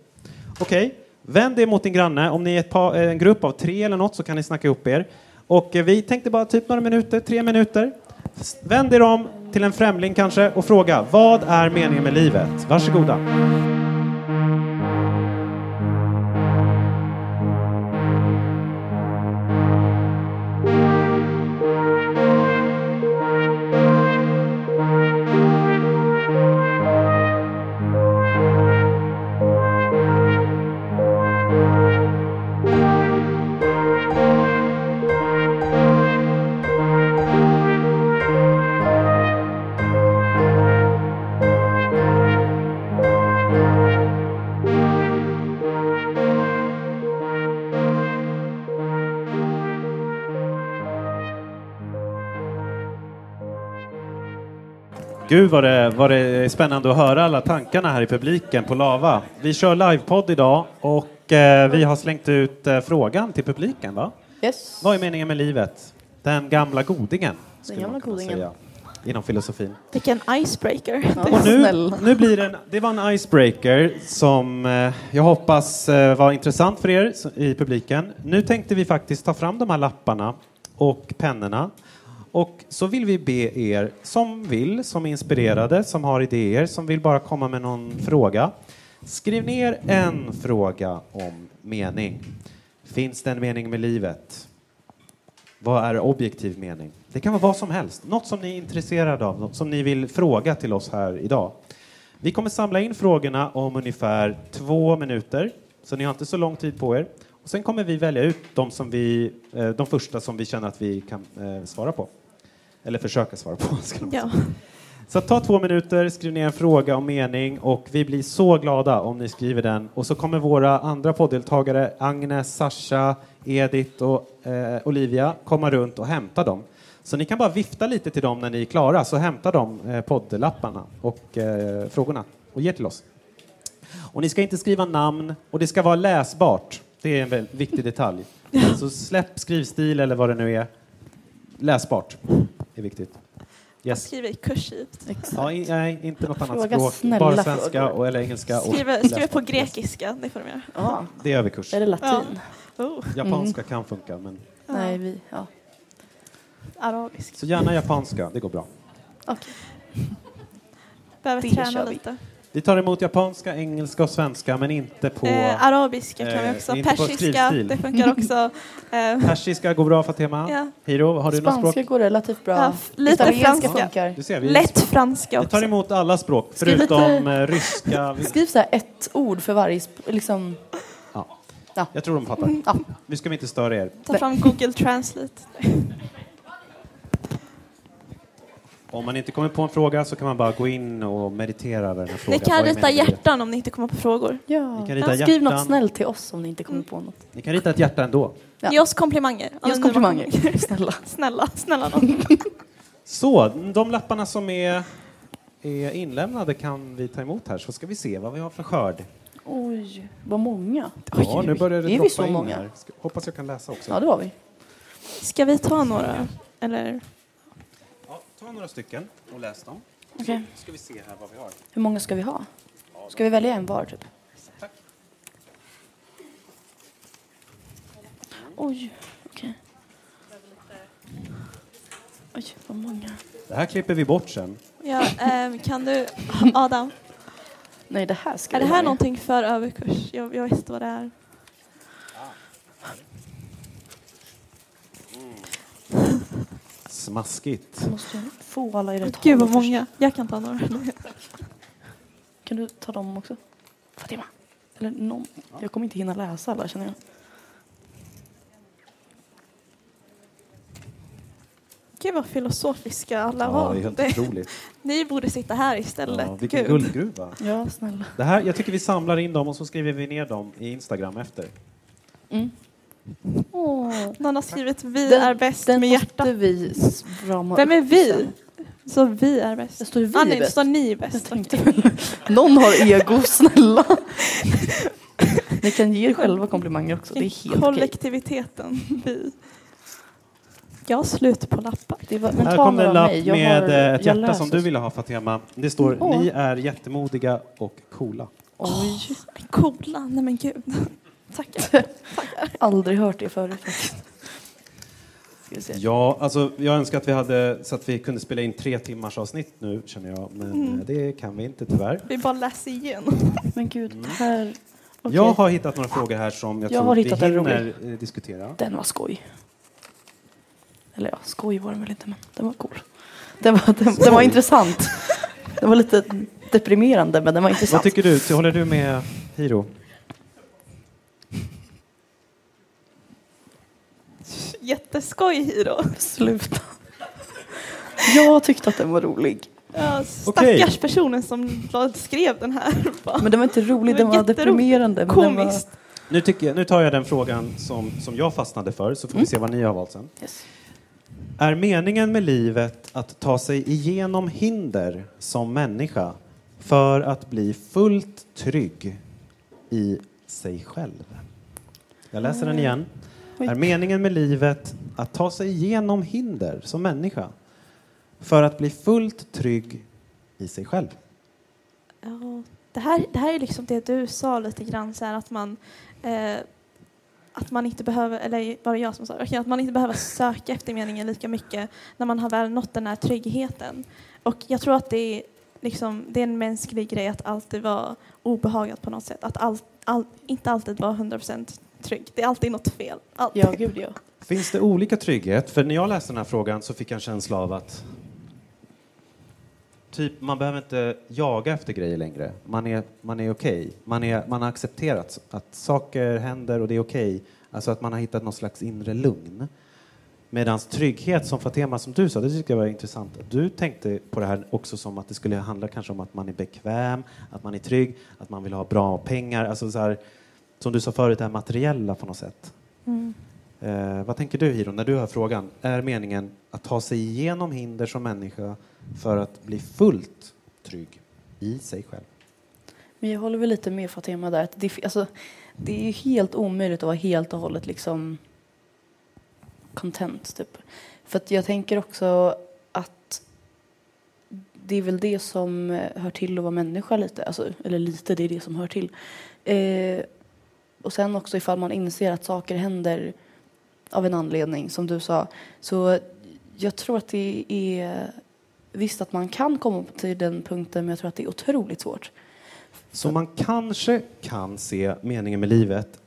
A: Okej, vänd dig mot din granne. Om ni är ett par, eh, en grupp av tre eller något så kan ni snacka upp er. Och eh, vi tänkte bara typ några minuter, tre minuter. Vänd er om till en främling kanske och fråga vad är meningen med livet? Varsågoda. Gud vad det, vad det är spännande att höra alla tankarna här i publiken på Lava. Vi kör livepodd idag och eh, vi har slängt ut eh, frågan till publiken. Va?
B: Yes.
A: Vad är meningen med livet? Den gamla godingen. skulle
B: gamla godingen.
A: Säga, inom filosofin.
C: Vilken icebreaker.
A: Och nu, nu blir det en, det var en icebreaker som eh, jag hoppas eh, var intressant för er i publiken. Nu tänkte vi faktiskt ta fram de här lapparna och pennorna. Och så vill vi be er som vill, som är inspirerade, som har idéer, som vill bara komma med någon fråga. Skriv ner en fråga om mening. Finns det en mening med livet? Vad är objektiv mening? Det kan vara vad som helst. Något som ni är intresserade av, något som ni vill fråga till oss här idag. Vi kommer samla in frågorna om ungefär två minuter. Så ni har inte så lång tid på er. Och sen kommer vi välja ut de, som vi, eh, de första som vi känner att vi kan eh, svara på. Eller försöka svara på. Ska
C: Ja.
A: Så ta två minuter, skriv ner en fråga och mening och vi blir så glada om ni skriver den. Och så kommer våra andra podddeltagare, Agnes, Sasha, Edith och eh, Olivia, komma runt och hämta dem. Så ni kan bara vifta lite till dem när ni är klara, så hämtar de eh, poddlapparna och eh, frågorna och ger till oss. Och ni ska inte skriva namn och det ska vara läsbart. Det är en väldigt viktig detalj. Så släpp skrivstil eller vad det nu är. Läsbart är viktigt.
C: Jag
A: Yes.
C: skriver kursivt.
A: Ja, i, nej, inte något annat
B: Fråga
A: språk. Bara svenska och, eller engelska. Och läsbart.
C: på grekiska, det får de göra.
B: Ja.
A: Det är överkurs.
B: Är det latin?
C: Oh,
A: Japanska kan funka, men
B: Nej, vi... Ja.
C: arabisk.
A: så gärna japanska. Det går bra.
B: Okej.
C: Behöver
B: Det
C: träna lite.
A: Vi tar emot japanska, engelska och svenska, men inte på
C: Eh, arabiska kan vi
A: eh,
C: också.
A: inte på
C: Persiska, det funkar också. Eh,
A: persiska. Går bra Fatima.
C: Ja.
A: Hiro, har du något
B: Spanska
A: språk?
B: går relativt bra.
C: Ja, lite
B: Italienska
C: franska.
B: funkar.
A: Du ser, vi,
C: lätt franska
A: vi tar
C: också.
A: emot alla språk,
B: Skriv
A: förutom
B: lite-
A: eh, ryska.
B: Skriv så här ett ord för varje... Liksom,
A: ja.
B: Ja.
A: Jag tror de fattar.
B: ja.
A: Nu ska vi inte störa er.
C: Ta fram Google Translate.
A: Om man inte kommer på en fråga så kan man bara gå in och meditera över den här
C: Ni
A: frågan.
C: kan rita hjärtan om ni inte kommer på frågor.
B: Ja.
A: Ni kan rita
B: Ja, Skriv
A: hjärtan.
B: något snällt till oss om ni inte kommer på något.
A: Ni kan rita ett hjärta ändå.
B: Ja.
C: Ge oss komplimanger.
B: Ge oss komplimanger. Snälla.
C: Snälla, snälla någon.
A: Så, de lapparna som är, är inlämnade kan vi ta emot här så ska vi se vad vi har för skörd.
B: Oj, vad många.
A: Ja, nu börjar det
B: är vi så
A: in
B: många?
A: här. Hoppas jag kan läsa också.
B: Ja, det var vi.
C: Ska vi ta några? Eller?
A: Ta några stycken och läs dem.
B: Okej.
A: ska vi se här vad vi har.
B: Hur många ska vi ha? Ska vi välja en var, typ?
A: Tack.
B: Oj, okej. Oj, vad många.
A: Det här klipper vi bort sen.
C: Ja, ehm, kan du, Adam,
B: Nej, det här ska
C: är det här någonting för överkurs? Jag, jag vet inte vad det är.
A: Smaskigt.
B: Jag måste få alla i rätt
C: Gud vad många. Jag kan ta några.
B: Kan du ta dem också? Fatima? Eller någon? Jag kommer inte hinna läsa alla, känner jag.
C: Gud vad filosofiska alla
A: Ja,
C: var.
A: det är helt otroligt.
C: Ni borde sitta här istället.
A: Ja, vilken
C: Gud.
A: guldgruva.
B: Ja, snälla.
A: Det här, jag tycker vi samlar in dem och så skriver vi ner dem i Instagram efter.
B: Mm. Åh.
C: Någon har skrivit vi
B: Den-
C: är bäst
B: Den
C: med hjärta.
B: vi
C: Vem är vi? Så vi är bäst.
B: Det står vi
C: ah, nej, det
B: bäst.
C: står ni bäst.
B: Någon har ego, snälla. Ni kan ge er själva komplimanger också. Det är helt okej.
C: Kollektiviteten, vi. Jag har slut på lappar.
B: Det var, men
A: här
B: ta
A: kom det en lapp med
B: har-
A: eh, ett hjärta som du ville ha Fatima. Det står
B: Åh.
A: ni är jättemodiga och coola.
B: Oj,
C: Coola, nej men gud. Tackar.
B: aldrig hört det förut faktiskt.
A: Ja, alltså jag önskar att vi hade så att vi kunde spela in tre timmars avsnitt nu känner jag, men
C: Mm.
A: eh, det kan vi inte tyvärr.
C: Vi bara läser igenom.
B: Men gud, det här... okej.
A: Jag har hittat några frågor här som jag,
B: Jag
A: tror
B: har
A: vi
B: hittat
A: hinner eh, diskutera.
B: Den var skoj. Eller ja, skoj var den väl inte, men den var cool. Den var, den, den var intressant. Den var lite deprimerande, men den var
A: Vad
B: intressant.
A: tycker du? Håller du med Hiro?
C: Jätteskoj Hiro.
B: Sluta. Jag tyckte att den var rolig.
C: Ja,
A: Okej.
C: stackars personen som skrev den här.
B: Men den var inte rolig,
C: Det
B: den
C: var
B: var
C: jätteroligt.
B: deprimerande. Den var...
C: Komiskt.
A: Nu, tycker jag, nu tar jag den frågan som, som jag fastnade för, så får vi
B: Mm.
A: se vad ni har valt sen.
B: Yes.
A: Är meningen med livet att ta sig igenom hinder som människa för att bli fullt trygg i sig själv? Jag läser den igen. Är meningen med livet att ta sig igenom hinder som människa för att bli fullt trygg i sig själv?
C: Ja, det, här, det här är liksom det du sa lite grann, så här, att man eh, att man inte behöver, eller var det jag som sa att man inte behöver söka efter meningen lika mycket när man har väl nått den här tryggheten. Och jag tror att det är, liksom, det är en mänsklig grej att alltid vara obehagat på något sätt. Att all, all, inte alltid vara 100% trygg. Det är alltid något fel. Alltid.
B: Ja, gud ja.
A: Finns det olika trygghet? För när jag läste den här frågan så fick jag en känsla av att Typ, man behöver inte jaga efter grejer längre. Man är, man är okej. Man, är, man har accepterat att saker händer och det är okej. Alltså att man har hittat någon slags inre lugn. Medan trygghet som Fatema, som du sa, det tycker jag var intressant. Du tänkte på det här också som att det skulle handla kanske om att man är bekväm, att man är trygg, att man vill ha bra pengar. Alltså så här, som du sa förut, det här materiella på något sätt.
C: Mm.
A: Eh, vad tänker du Hiro, när du hör frågan? Är meningen att ta sig igenom hinder som människa för att bli fullt trygg i sig själv?
B: Men jag håller väl lite med Fatima där. Att det, alltså, det är ju helt omöjligt att vara helt och hållet liksom content, typ. För jag tänker också att det är väl det som hör till att vara människa lite. Alltså, eller lite, det är det som hör till. Eh, och sen också ifall man inser att saker händer av en anledning, som du sa. Så jag tror att det är visst att man kan komma till den punkten, men jag tror att det är otroligt svårt.
A: Så man kanske kan se meningen med livet,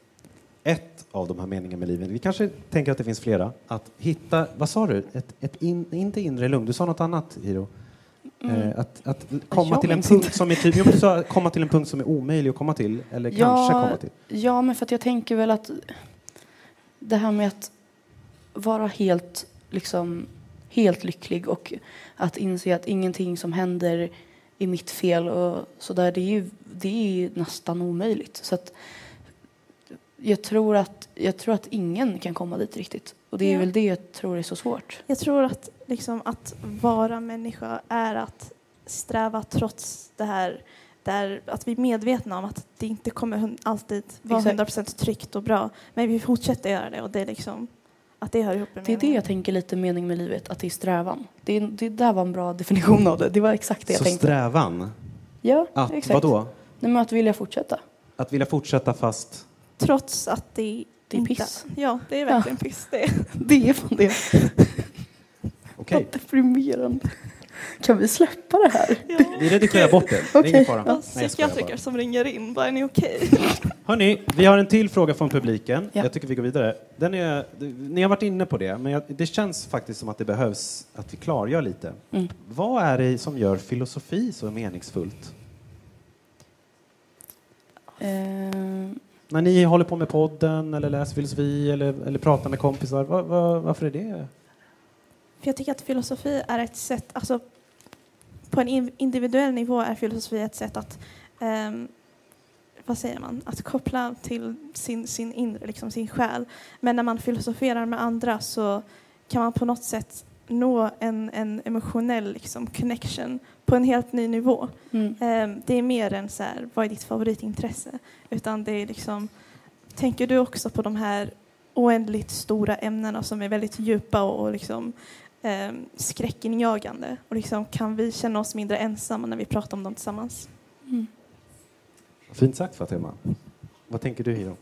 A: ett av de här meningarna med livet, vi kanske tänker att det finns flera, att hitta, vad sa du, ett, ett in, inte inre lugn, du sa något annat Hiro?
B: Mm.
A: Eh, att, att komma
B: Jag
A: till en punkt
B: inte.
A: som är typ, komma till en punkt som är omöjlig att komma till, eller kanske komma till.
B: Ja, men för att jag tänker väl att det här med att vara helt, liksom, helt lycklig och att inse att ingenting som händer är mitt fel och sådär, det är ju det är ju nästan omöjligt. Så att jag tror att, jag tror att ingen kan komma dit riktigt. Och det är
C: Ja.
B: väl det jag tror är så svårt.
C: Jag tror att, liksom, att vara människa är att sträva trots det här där att vi är medvetna om att det inte kommer alltid vara
B: Exakt.
C: 100% tryggt och bra. Men vi fortsätter göra det och det är liksom att det hör ihop med
B: Det är det
C: meningen.
B: jag tänker lite mening med livet, att det är strävan. Det, är, det där var en bra definition av det. Det var exakt det jag
A: Så
B: tänkte.
A: strävan,
B: Ja,
A: att
B: exakt.
A: vadå?
B: Nej, men att vilja fortsätta.
A: Att vilja fortsätta fast
C: Trots att det,
B: Det är piss.
C: Ja, det är verkligen piss. Det är.
B: Det är fan det.
A: Okej,
B: Vad deprimerande. Kan vi släppa det här?
C: Ja.
A: vi redigerar bort det. Det är ingen fara.
C: Ja,
A: Nej,
C: psykiatriker som ringer in, bara är ni okej?
A: Hörni, vi har en till fråga från publiken.
B: Ja.
A: Jag tycker vi går vidare. Den är, ni har varit inne på det, men jag, det känns faktiskt som att det behövs att vi klargör lite.
B: Mm.
A: Vad är det som gör filosofi så meningsfullt?
B: Eh,
A: när ni håller på med podden eller läser filosofi eller, eller pratar med kompisar, var, var, varför är det?
C: För jag tycker att filosofi är ett sätt, alltså på en individuell nivå är filosofi ett sätt att, um, vad säger man, att koppla till sin, sin inre, liksom sin själ. Men när man filosoferar med andra så kan man på något sätt nå en, en emotionell liksom, connection på en helt ny nivå.
B: mm.
C: Ehm, det är mer än så här, vad är ditt favoritintresse? Utan det är liksom, tänker du också på de här oändligt stora ämnena som är väldigt djupa och, och liksom, eh, skräckinjagande? Och liksom, kan vi känna oss mindre ensamma när vi pratar om dem tillsammans?
B: Mm.
A: Fint sagt Fatima. Vad tänker du Hiro?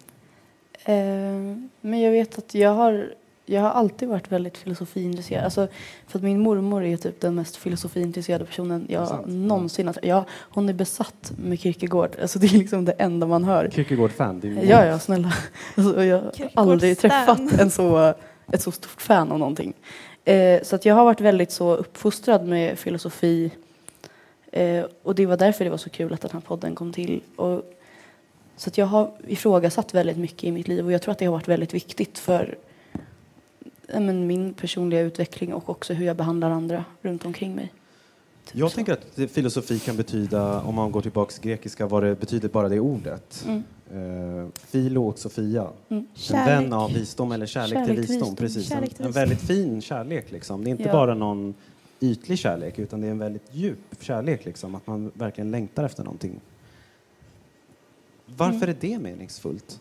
B: Eh, men jag vet att jag har, jag har alltid varit väldigt filosofiintresserad. Alltså, för att min mormor är typ den mest filosofiintresserade personen jag
A: sant?
B: någonsin har ja, Hon är besatt med Kierkegaard. Alltså, det är liksom det enda man hör.
A: Kierkegaard-fan?
B: Ja, ja, snälla. Alltså, jag har aldrig träffat en så, ett så stort fan av någonting. Eh, så att jag har varit väldigt så uppfostrad med filosofi. Eh, och det var därför det var så kul att den här podden kom till. Och, så att jag har ifrågasatt väldigt mycket i mitt liv och jag tror att det har varit väldigt viktigt för men, min personliga utveckling och också hur jag behandlar andra runt omkring mig. Typ
A: Jag
B: så.
A: tänker att filosofi kan betyda, om man går tillbaka till grekiska, vad det betyder bara det ordet.
B: Mm.
A: Eh, filo och Sofia.
B: Mm.
A: En vän av visdom eller kärlek,
B: Kärlek
A: till visdom.
B: visdom.
A: Precis.
C: Kärlek till
A: en, en väldigt fin kärlek. Liksom. Det är inte
B: Ja.
A: bara någon ytlig kärlek utan det är en väldigt djup kärlek. Liksom. Att man verkligen längtar efter någonting. Varför
B: Mm.
A: är det meningsfullt?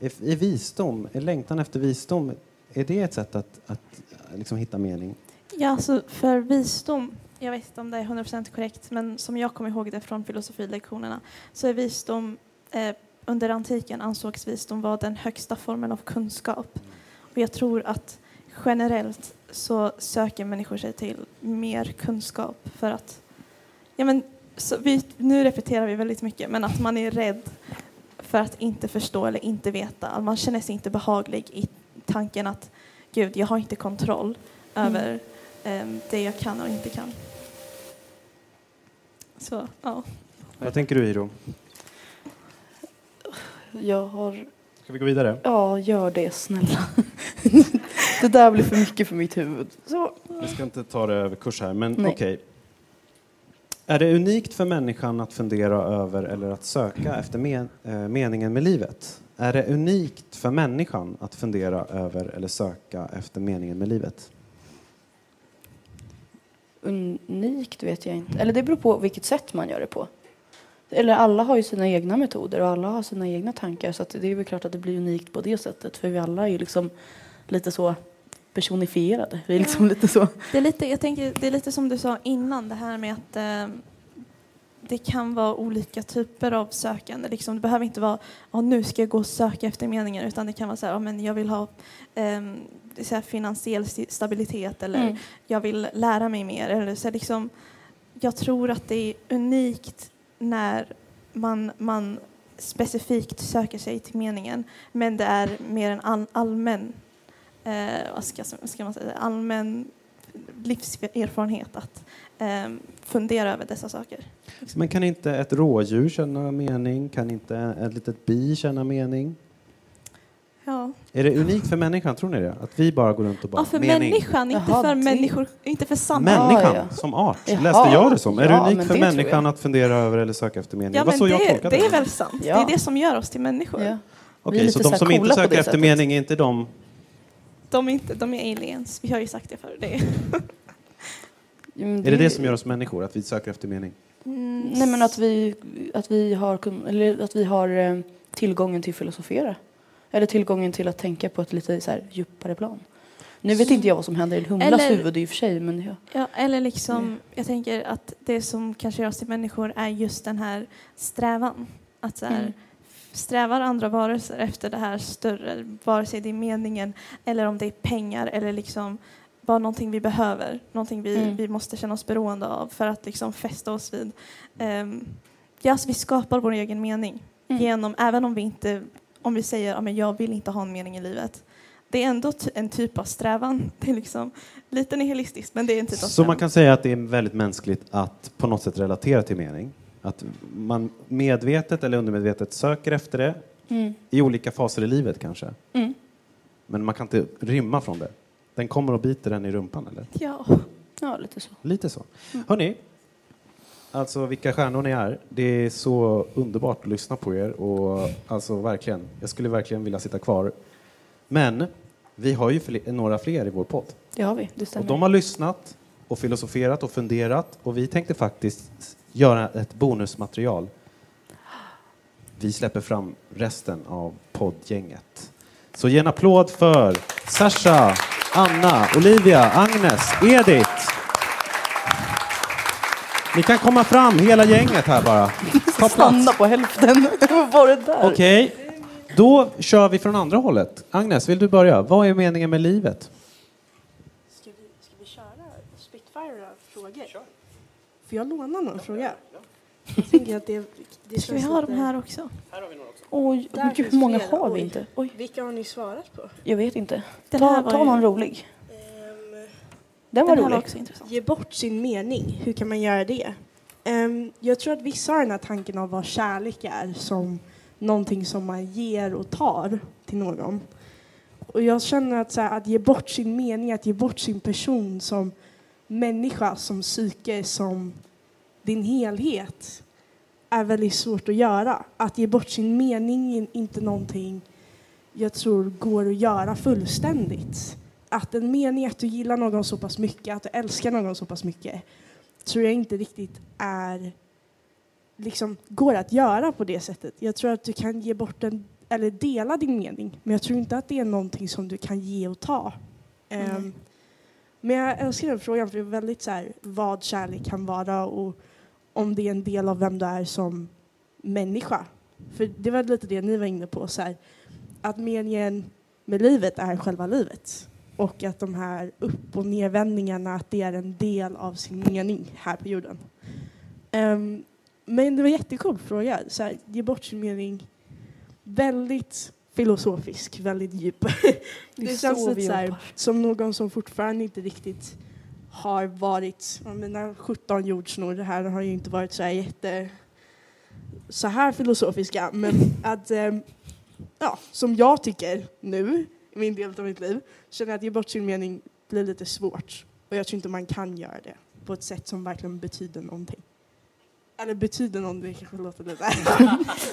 A: Är, visdom, är längtan efter visdom, är det ett sätt att, att liksom hitta mening?
C: Ja, alltså för visdom, jag vet inte om det är 100% korrekt, men som jag kommer ihåg det från filosofilektionerna så är visdom, eh, under antiken ansågs visdom vara den högsta formen av kunskap. Och jag tror att generellt så söker människor sig till mer kunskap för att, ja men så vi, nu repeterar vi väldigt mycket, men att man är rädd för att inte förstå eller inte veta. Man känner sig inte behaglig i tanken att gud, jag har inte kontroll
B: Mm.
C: över em, det jag kan och inte kan. Så, ja.
A: Vad tänker du, Iro?
B: Jag har...
A: Ska vi gå vidare?
B: Ja, gör det snälla. det där blir för mycket för mitt huvud. Så.
A: Vi ska inte ta det över kurs här, men okej. Är det unikt för människan att fundera över eller att söka efter men, eh, meningen med livet? Är det unikt för människan att fundera över eller söka efter meningen med livet?
B: Unikt vet jag inte. Eller det beror på vilket sätt man gör det på. Eller alla har ju sina egna metoder och alla har sina egna tankar så att det är väl klart att det blir unikt på det sättet för vi alla är ju liksom lite så personifierade. Vi är liksom lite så.
C: Det är, lite, jag tänker, det är lite som du sa innan, det här med att eh, det kan vara olika typer av sökande. Liksom, det behöver inte vara oh, nu ska jag gå och söka efter meningen utan det kan vara så här, oh, men jag vill ha eh, så här, finansiell stabilitet eller
B: Mm.
C: jag vill lära mig mer. Eller så här, liksom, jag tror att det är unikt när man, man specifikt söker sig till meningen men det är mer en all, allmän eh, vad ska, ska man säga, allmän livserfarenhet att eh, fundera över dessa saker.
A: Men kan inte ett rådjur känna mening? Kan inte ett litet bi känna mening?
C: Ja,
A: Är det unikt för människan, tror ni det? Att vi bara går runt och bara
C: ja för
A: mening?
C: människan, inte
B: Jaha,
C: för
B: det-
C: människor, inte för samhället.
A: Människan
B: Ja, ja.
A: som art.
B: Jaha.
A: Läste jag det som? Är det unikt för
B: det
A: människan att fundera över eller söka efter mening?
C: Ja, men det, det är väl sant.
B: Ja.
C: Det är det som gör oss till människor.
A: Okej,
B: lite
A: så
B: så
A: de som inte söker efter
B: sättet.
A: mening är inte de...
C: De, är inte, de är aliens, vi har ju sagt det förr. Det.
A: Är det det som gör oss människor, att vi söker efter mening?
C: Mm,
B: Nej men att vi, att vi har, kun- eller att vi har eh, tillgången till filosofera. Eller tillgången till att tänka på ett lite så här djupare plan. Nu vet inte jag vad som händer i humlas
C: Eller-
B: huvud i och för sig men ja.
C: Ja, eller liksom,
B: Mm.
C: jag tänker att det som kanske gör oss till människor är just den här strävan. Att så här,
B: Mm.
C: Strävar andra varelser efter det här större, vare sig det är meningen eller om det är pengar eller liksom bara någonting vi behöver, någonting vi,
B: Mm.
C: vi måste känna oss beroende av för att liksom fästa oss vid. Um, ja, alltså vi skapar vår egen mening
B: Mm.
C: genom, även om vi inte, om vi säger att jag vill inte ha en mening i livet. Det är ändå en typ av strävan. Det är liksom lite nihilistiskt, men det är en typ av
A: Så
C: strävan.
A: man kan säga att det är väldigt mänskligt att på något sätt relatera till mening? Att man medvetet eller undermedvetet söker efter det
B: Mm.
A: i olika faser i livet kanske?
B: Mm.
A: Men man kan inte rymma från det? Den kommer och biter en i rumpan, eller?
C: Ja.
B: Ja, lite så.
A: Lite så. Hörni, alltså vilka stjärnor ni är. Det är så underbart att lyssna på er och alltså verkligen, jag skulle verkligen vilja sitta kvar. Men vi har ju några fler i vår podd
B: Det har vi, det
A: och
B: stämmer.
A: de har lyssnat och filosoferat och funderat och vi tänkte faktiskt göra ett bonusmaterial. Vi släpper fram resten av poddgänget. Så ge en applåd för Sasha, Anna, Olivia, Agnes, Edith. Ni kan komma fram, hela gänget här bara. Ta plats.
B: Stanna på hälften. Vad var det där?
A: Okej, då kör vi från andra hållet. Agnes, vill du börja? Vad är meningen med livet?
D: Ska vi, ska vi köra Spitfire frågor? Får jag låna någon fråga? Jag tänker att det, det
C: Ska vi ha
D: lite-
C: de här också?
B: Oj,
D: Där
B: men gud,
D: finns
B: hur många
D: flera.
B: har vi
D: Oj.
B: inte? Oj,
D: Vilka har ni svarat på?
B: jag vet inte.
C: Den
B: ta
C: här
B: ta
C: ju-
B: någon rolig.
D: Ehm,
B: Den var
C: Den här var
B: rolig.
C: också intressant.
D: ge bort sin mening. Hur kan man göra det? Ehm, jag tror att vissa har den här tanken av vad kärlek är som någonting som man ger och tar till någon. Och jag känner att, så här, att ge bort sin mening, att ge bort sin person som människa, som psyke, som din helhet är väldigt svårt att göra. Att ge bort sin mening är inte någonting jag tror går att göra fullständigt. Att en mening att du gillar någon så pass mycket, att du älskar någon så pass mycket, tror jag inte riktigt är liksom går att göra på det sättet. Jag tror att du kan ge bort en, eller dela din mening, men jag tror inte att det är någonting som du kan ge och ta. Ehm, men jag älskar den frågan för det är väldigt så här, vad kärlek kan vara och om det är en del av vem du är som människa. För det var lite det ni var inne på, så här, att meningen med livet är själva livet. Och att de här upp och nedvändningarna, att det är en del av sin mening här på jorden. Um, men det var en jättecool fråga. Så här, ge bort sin mening. Väldigt filosofisk, väldigt djup.
B: Det
D: det
B: så
D: känns lite så här, som någon som fortfarande inte riktigt har varit, mina 17 jordsnor här har ju inte varit så här jätte så här filosofiska, men att eh, ja, som jag tycker nu, i min del av mitt liv, känner jag att ge bort sin mening blir lite svårt. Och jag tror inte man kan göra det på ett sätt som verkligen betyder någonting. Eller betyder någonting, det kanske låter lite...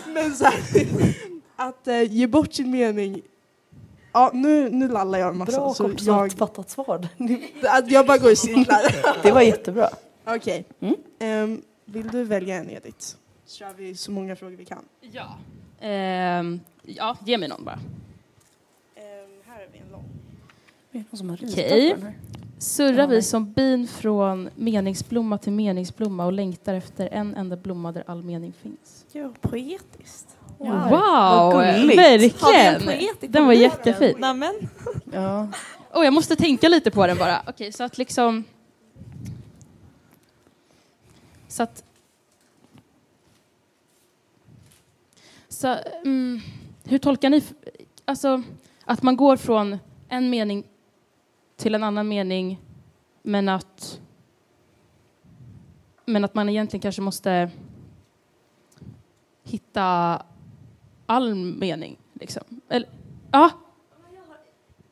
D: men så här, att eh, ge bort sin mening Ja, nu, nu lallar jag en massa.
B: Bra
D: så
B: kortfattat svar.
D: Att jag bara går i cirklar.
B: Det var jättebra.
D: Okej.
B: Mm.
D: Ehm, vill du välja en, Edith? Så kör vi så många frågor vi kan.
E: Ja. Ehm, ja, ge mig någon bara.
D: Ehm, här är vi en lång.
B: Det är någon som har ritat
E: Okej.
B: här.
E: Surrar vi som bin från meningsblomma till meningsblomma och längtar efter en enda blomma där all mening finns.
C: Ja, poetiskt.
B: Wow.
E: Wow,
C: en
E: verkligen! Den var jättefin.
C: Nämen.
B: Ja.
E: Oh, jag måste tänka lite på den bara. Okej, så att liksom... Så att... Så, mm, hur tolkar ni... Alltså, att man går från en mening till en annan mening, men att... Men att man egentligen kanske måste hitta all mening, liksom. Eller, ja,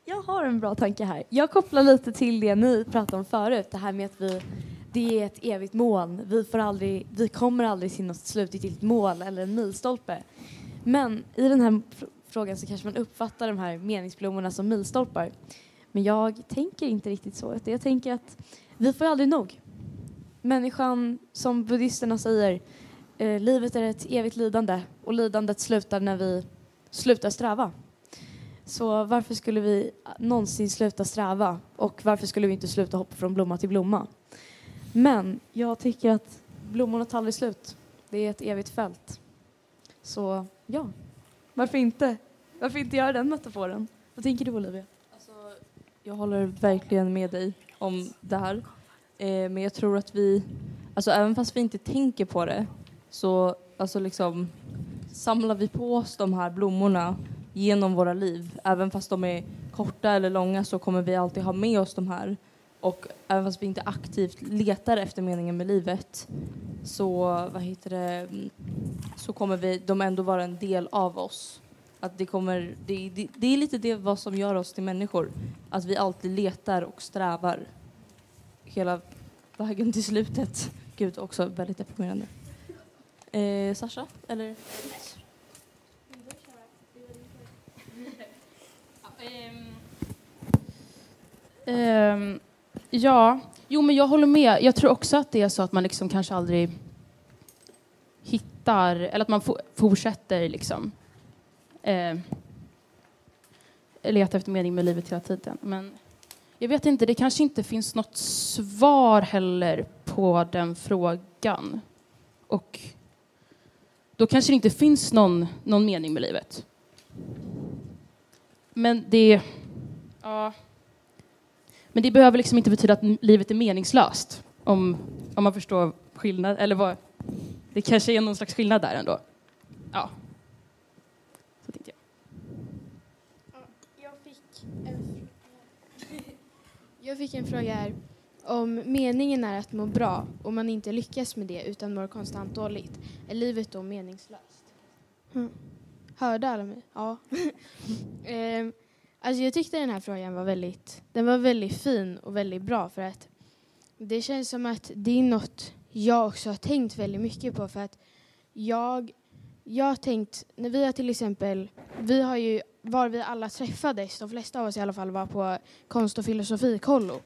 F: Jag har en bra tanke här. Jag kopplar lite till det ni pratade om förut, det här med att vi, det är ett evigt moln. Vi, får aldrig, vi kommer aldrig till något slutgiltigt mål eller en milstolpe. Men i den här frågan så kanske man uppfattar de här meningsblommorna som milstolpar. Men jag tänker inte riktigt så. Jag tänker att vi får aldrig nog. Människan, som buddhisterna säger, eh, livet är ett evigt lidande och lidandet slutar när vi slutar sträva. Så varför skulle vi någonsin sluta sträva? Och varför skulle vi inte sluta hoppa från blomma till blomma? Men jag tycker att blommorna tar aldrig slut. Det är ett evigt fält. Så ja, varför inte? Varför inte göra den metaforen? Vad tänker du Olivia?
G: Jag håller verkligen med dig om det här. Eh, men jag tror att vi, alltså även fast vi inte tänker på det, så alltså liksom samlar vi på oss de här blommorna genom våra liv. Även fast de är korta eller långa så kommer vi alltid ha med oss de här. Och även fast vi inte aktivt letar efter meningen med livet så, vad heter det, så kommer vi, de ändå vara en del av oss. Att det, kommer, det, det, det är lite det vad som gör oss till människor. Att vi alltid letar och strävar hela vägen till slutet. Gud, också väldigt deprimerande. Eh, Sasha, eller?
E: Um, ja, jo men jag håller med. Jag tror också att det är så att man liksom kanske aldrig hittar, eller att man fortsätter liksom eh, leta efter mening med livet hela tiden. Men jag vet inte, det kanske inte finns något svar heller på den frågan. Och då kanske det inte finns någon, någon mening med livet. Men det... Ja. Men det behöver liksom inte betyda att livet är meningslöst. Om, om man förstår skillnad. Eller vad, det kanske är någon slags skillnad där ändå. Ja. Så tänkte jag.
H: Jag fick en, jag fick en fråga här. Om meningen är att må bra och man inte lyckas med det utan mår konstant dåligt, är livet då meningslöst? Mm. Hörde alla mig? Ja. Ehm, alltså jag tyckte den här frågan var väldigt, den var väldigt fin och väldigt bra för att det känns som att det är något jag också har tänkt väldigt mycket på för att jag, jag har tänkt, när vi har till exempel, vi har ju var vi alla träffades, de flesta av oss i alla fall, var på konst och filosofikollo.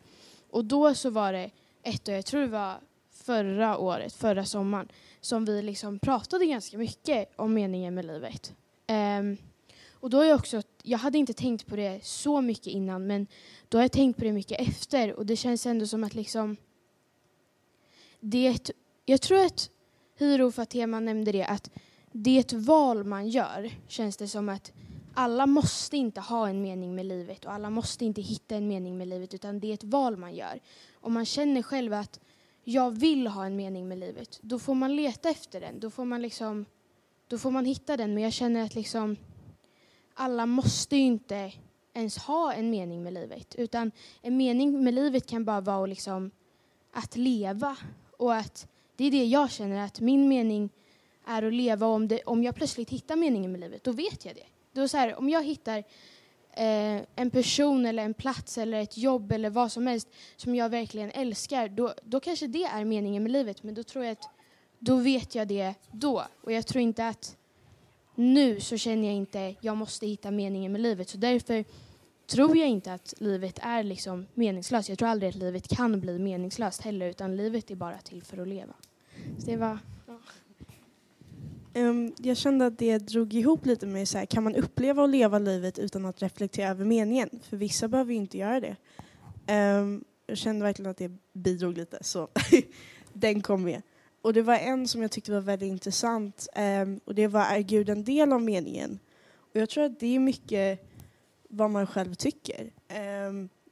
H: Och då så var det ett och jag tror det var förra året, förra sommaren, som vi liksom pratade ganska mycket om meningen med livet. Um, och då har jag också, jag hade inte tänkt på det så mycket innan, men då har jag tänkt på det mycket efter och det känns ändå som att liksom det är ett, jag tror att Hiro Fatema nämnde det, att det är ett val man gör, känns det som att alla måste inte ha en mening med livet och alla måste inte hitta en mening med livet utan det är ett val man gör. Om man känner själv att jag vill ha en mening med livet, då får man leta efter den. Då får man liksom, då får man hitta den. Men jag känner att liksom alla måste ju inte ens ha en mening med livet. Utan en mening med livet kan bara vara att, liksom, att leva. Och att det är det jag känner, att min mening är att leva. Om, det, om jag plötsligt hittar meningen med livet, då vet jag det. Då så här, om jag hittar eh, en person eller en plats eller ett jobb eller vad som helst som jag verkligen älskar, då, då kanske det är meningen med livet. Men då tror jag att då vet jag det då. Och jag tror inte att nu så känner jag inte jag måste hitta meningen med livet. Så därför tror jag inte att livet är liksom meningslöst. Jag tror aldrig att livet kan bli meningslöst heller, utan livet är bara till för att leva. Så det var...
D: Um, jag kände att det drog ihop lite med så här, kan man uppleva och leva livet utan att reflektera över meningen? För vissa behöver ju inte göra det. Um, jag kände verkligen att det bidrog lite, så den kom med. Och det var en som jag tyckte var väldigt intressant um, och det var är Gud en del av meningen? Och jag tror att det är mycket vad man själv tycker.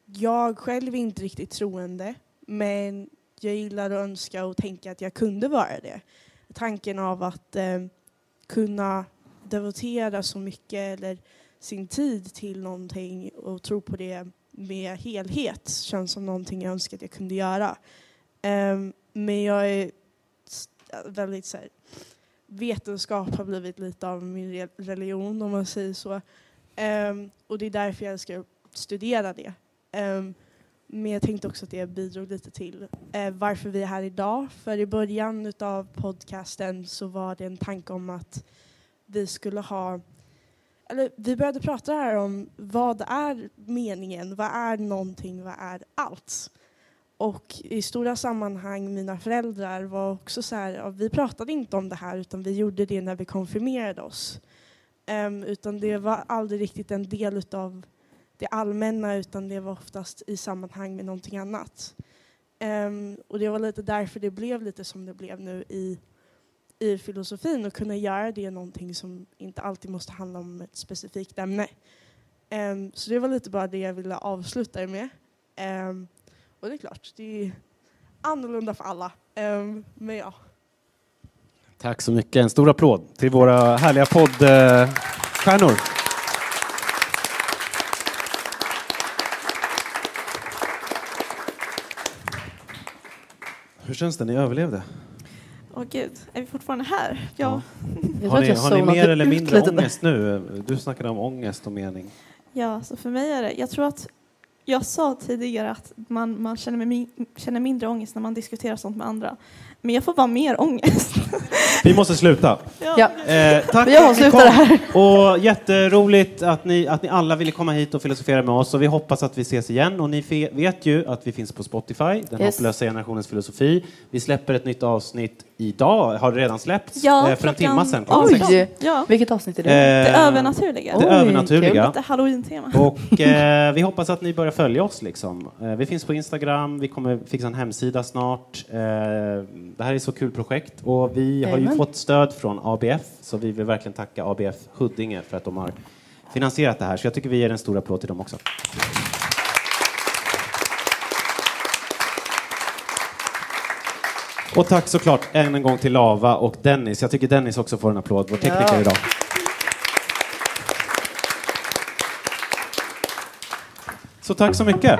D: jag själv är inte riktigt troende men jag gillar att önska och tänka att jag kunde vara det tanken av att eh, kunna devotera så mycket eller sin tid till någonting och tro på det med helhet känns som någonting jag önskar att jag kunde göra. Um, men jag är väldigt så här, vetenskap har blivit lite av min religion om man säger så. Um, och det är därför jag ska studera det. Um, men jag tänkte också att det bidrog lite till eh, varför vi är här idag. För i början av podcasten så var det en tanke om att vi skulle ha eller vi började prata här om vad är meningen, vad är någonting, vad är allt? Och i stora sammanhang, mina föräldrar var också så här, ja, vi pratade inte om det här utan vi gjorde det när vi konfirmerade oss. Um, utan det var aldrig riktigt en del utav det allmänna utan det var oftast i sammanhang med någonting annat. Um, och det var lite därför det blev lite som det blev nu i, i filosofin och kunna göra det någonting som inte alltid måste handla om ett specifikt ämne. Um, så det var lite bara det jag ville avsluta det med. Um, och det är klart, det är annorlunda för alla. men ja.
A: Tack så mycket. En stor applåd till våra härliga poddstjärnor. Hur känns det? Ni överlevde?
C: Åh gud, är vi fortfarande här? Ja.
A: ja. Har ni, har ni mer eller mindre ångest nu? Du snackade om ångest och mening.
C: Ja, så för mig är det, jag tror att jag sa tidigare att man, man känner, med, känner mindre ångest när man diskuterar sånt med andra. Men jag får bara mer ångest.
A: Vi måste sluta.
B: Ja. Eh, tack vi avslutar det här.
A: Och jätteroligt att ni, att ni alla ville komma hit och filosofera med oss. Och vi hoppas att vi ses igen. Och ni vet ju att vi finns på Spotify, Den yes. hopplösa generationens filosofi. Vi släpper ett nytt avsnitt idag. Har det redan släppts?
C: Ja,
A: eh, för en timme sedan.
B: Oj! Ja. Vilket avsnitt är det?
C: Eh, det övernaturliga.
A: Det Oj, övernaturliga.
C: Lite halloween-tema.
A: Och eh, vi hoppas att ni börjar följa oss. Liksom. Eh, vi finns på Instagram. Vi kommer fixa en hemsida snart. Eh, det här är ett så kul projekt och vi har ju fått stöd från ABF så vi vill verkligen tacka ABF Huddinge för att de har finansierat det här. Så jag tycker vi ger en stor applåd till dem också. Och tack såklart än en gång till Lava och Dennis. Jag tycker Dennis också får en applåd, vår tekniker ja. idag. Så tack så mycket.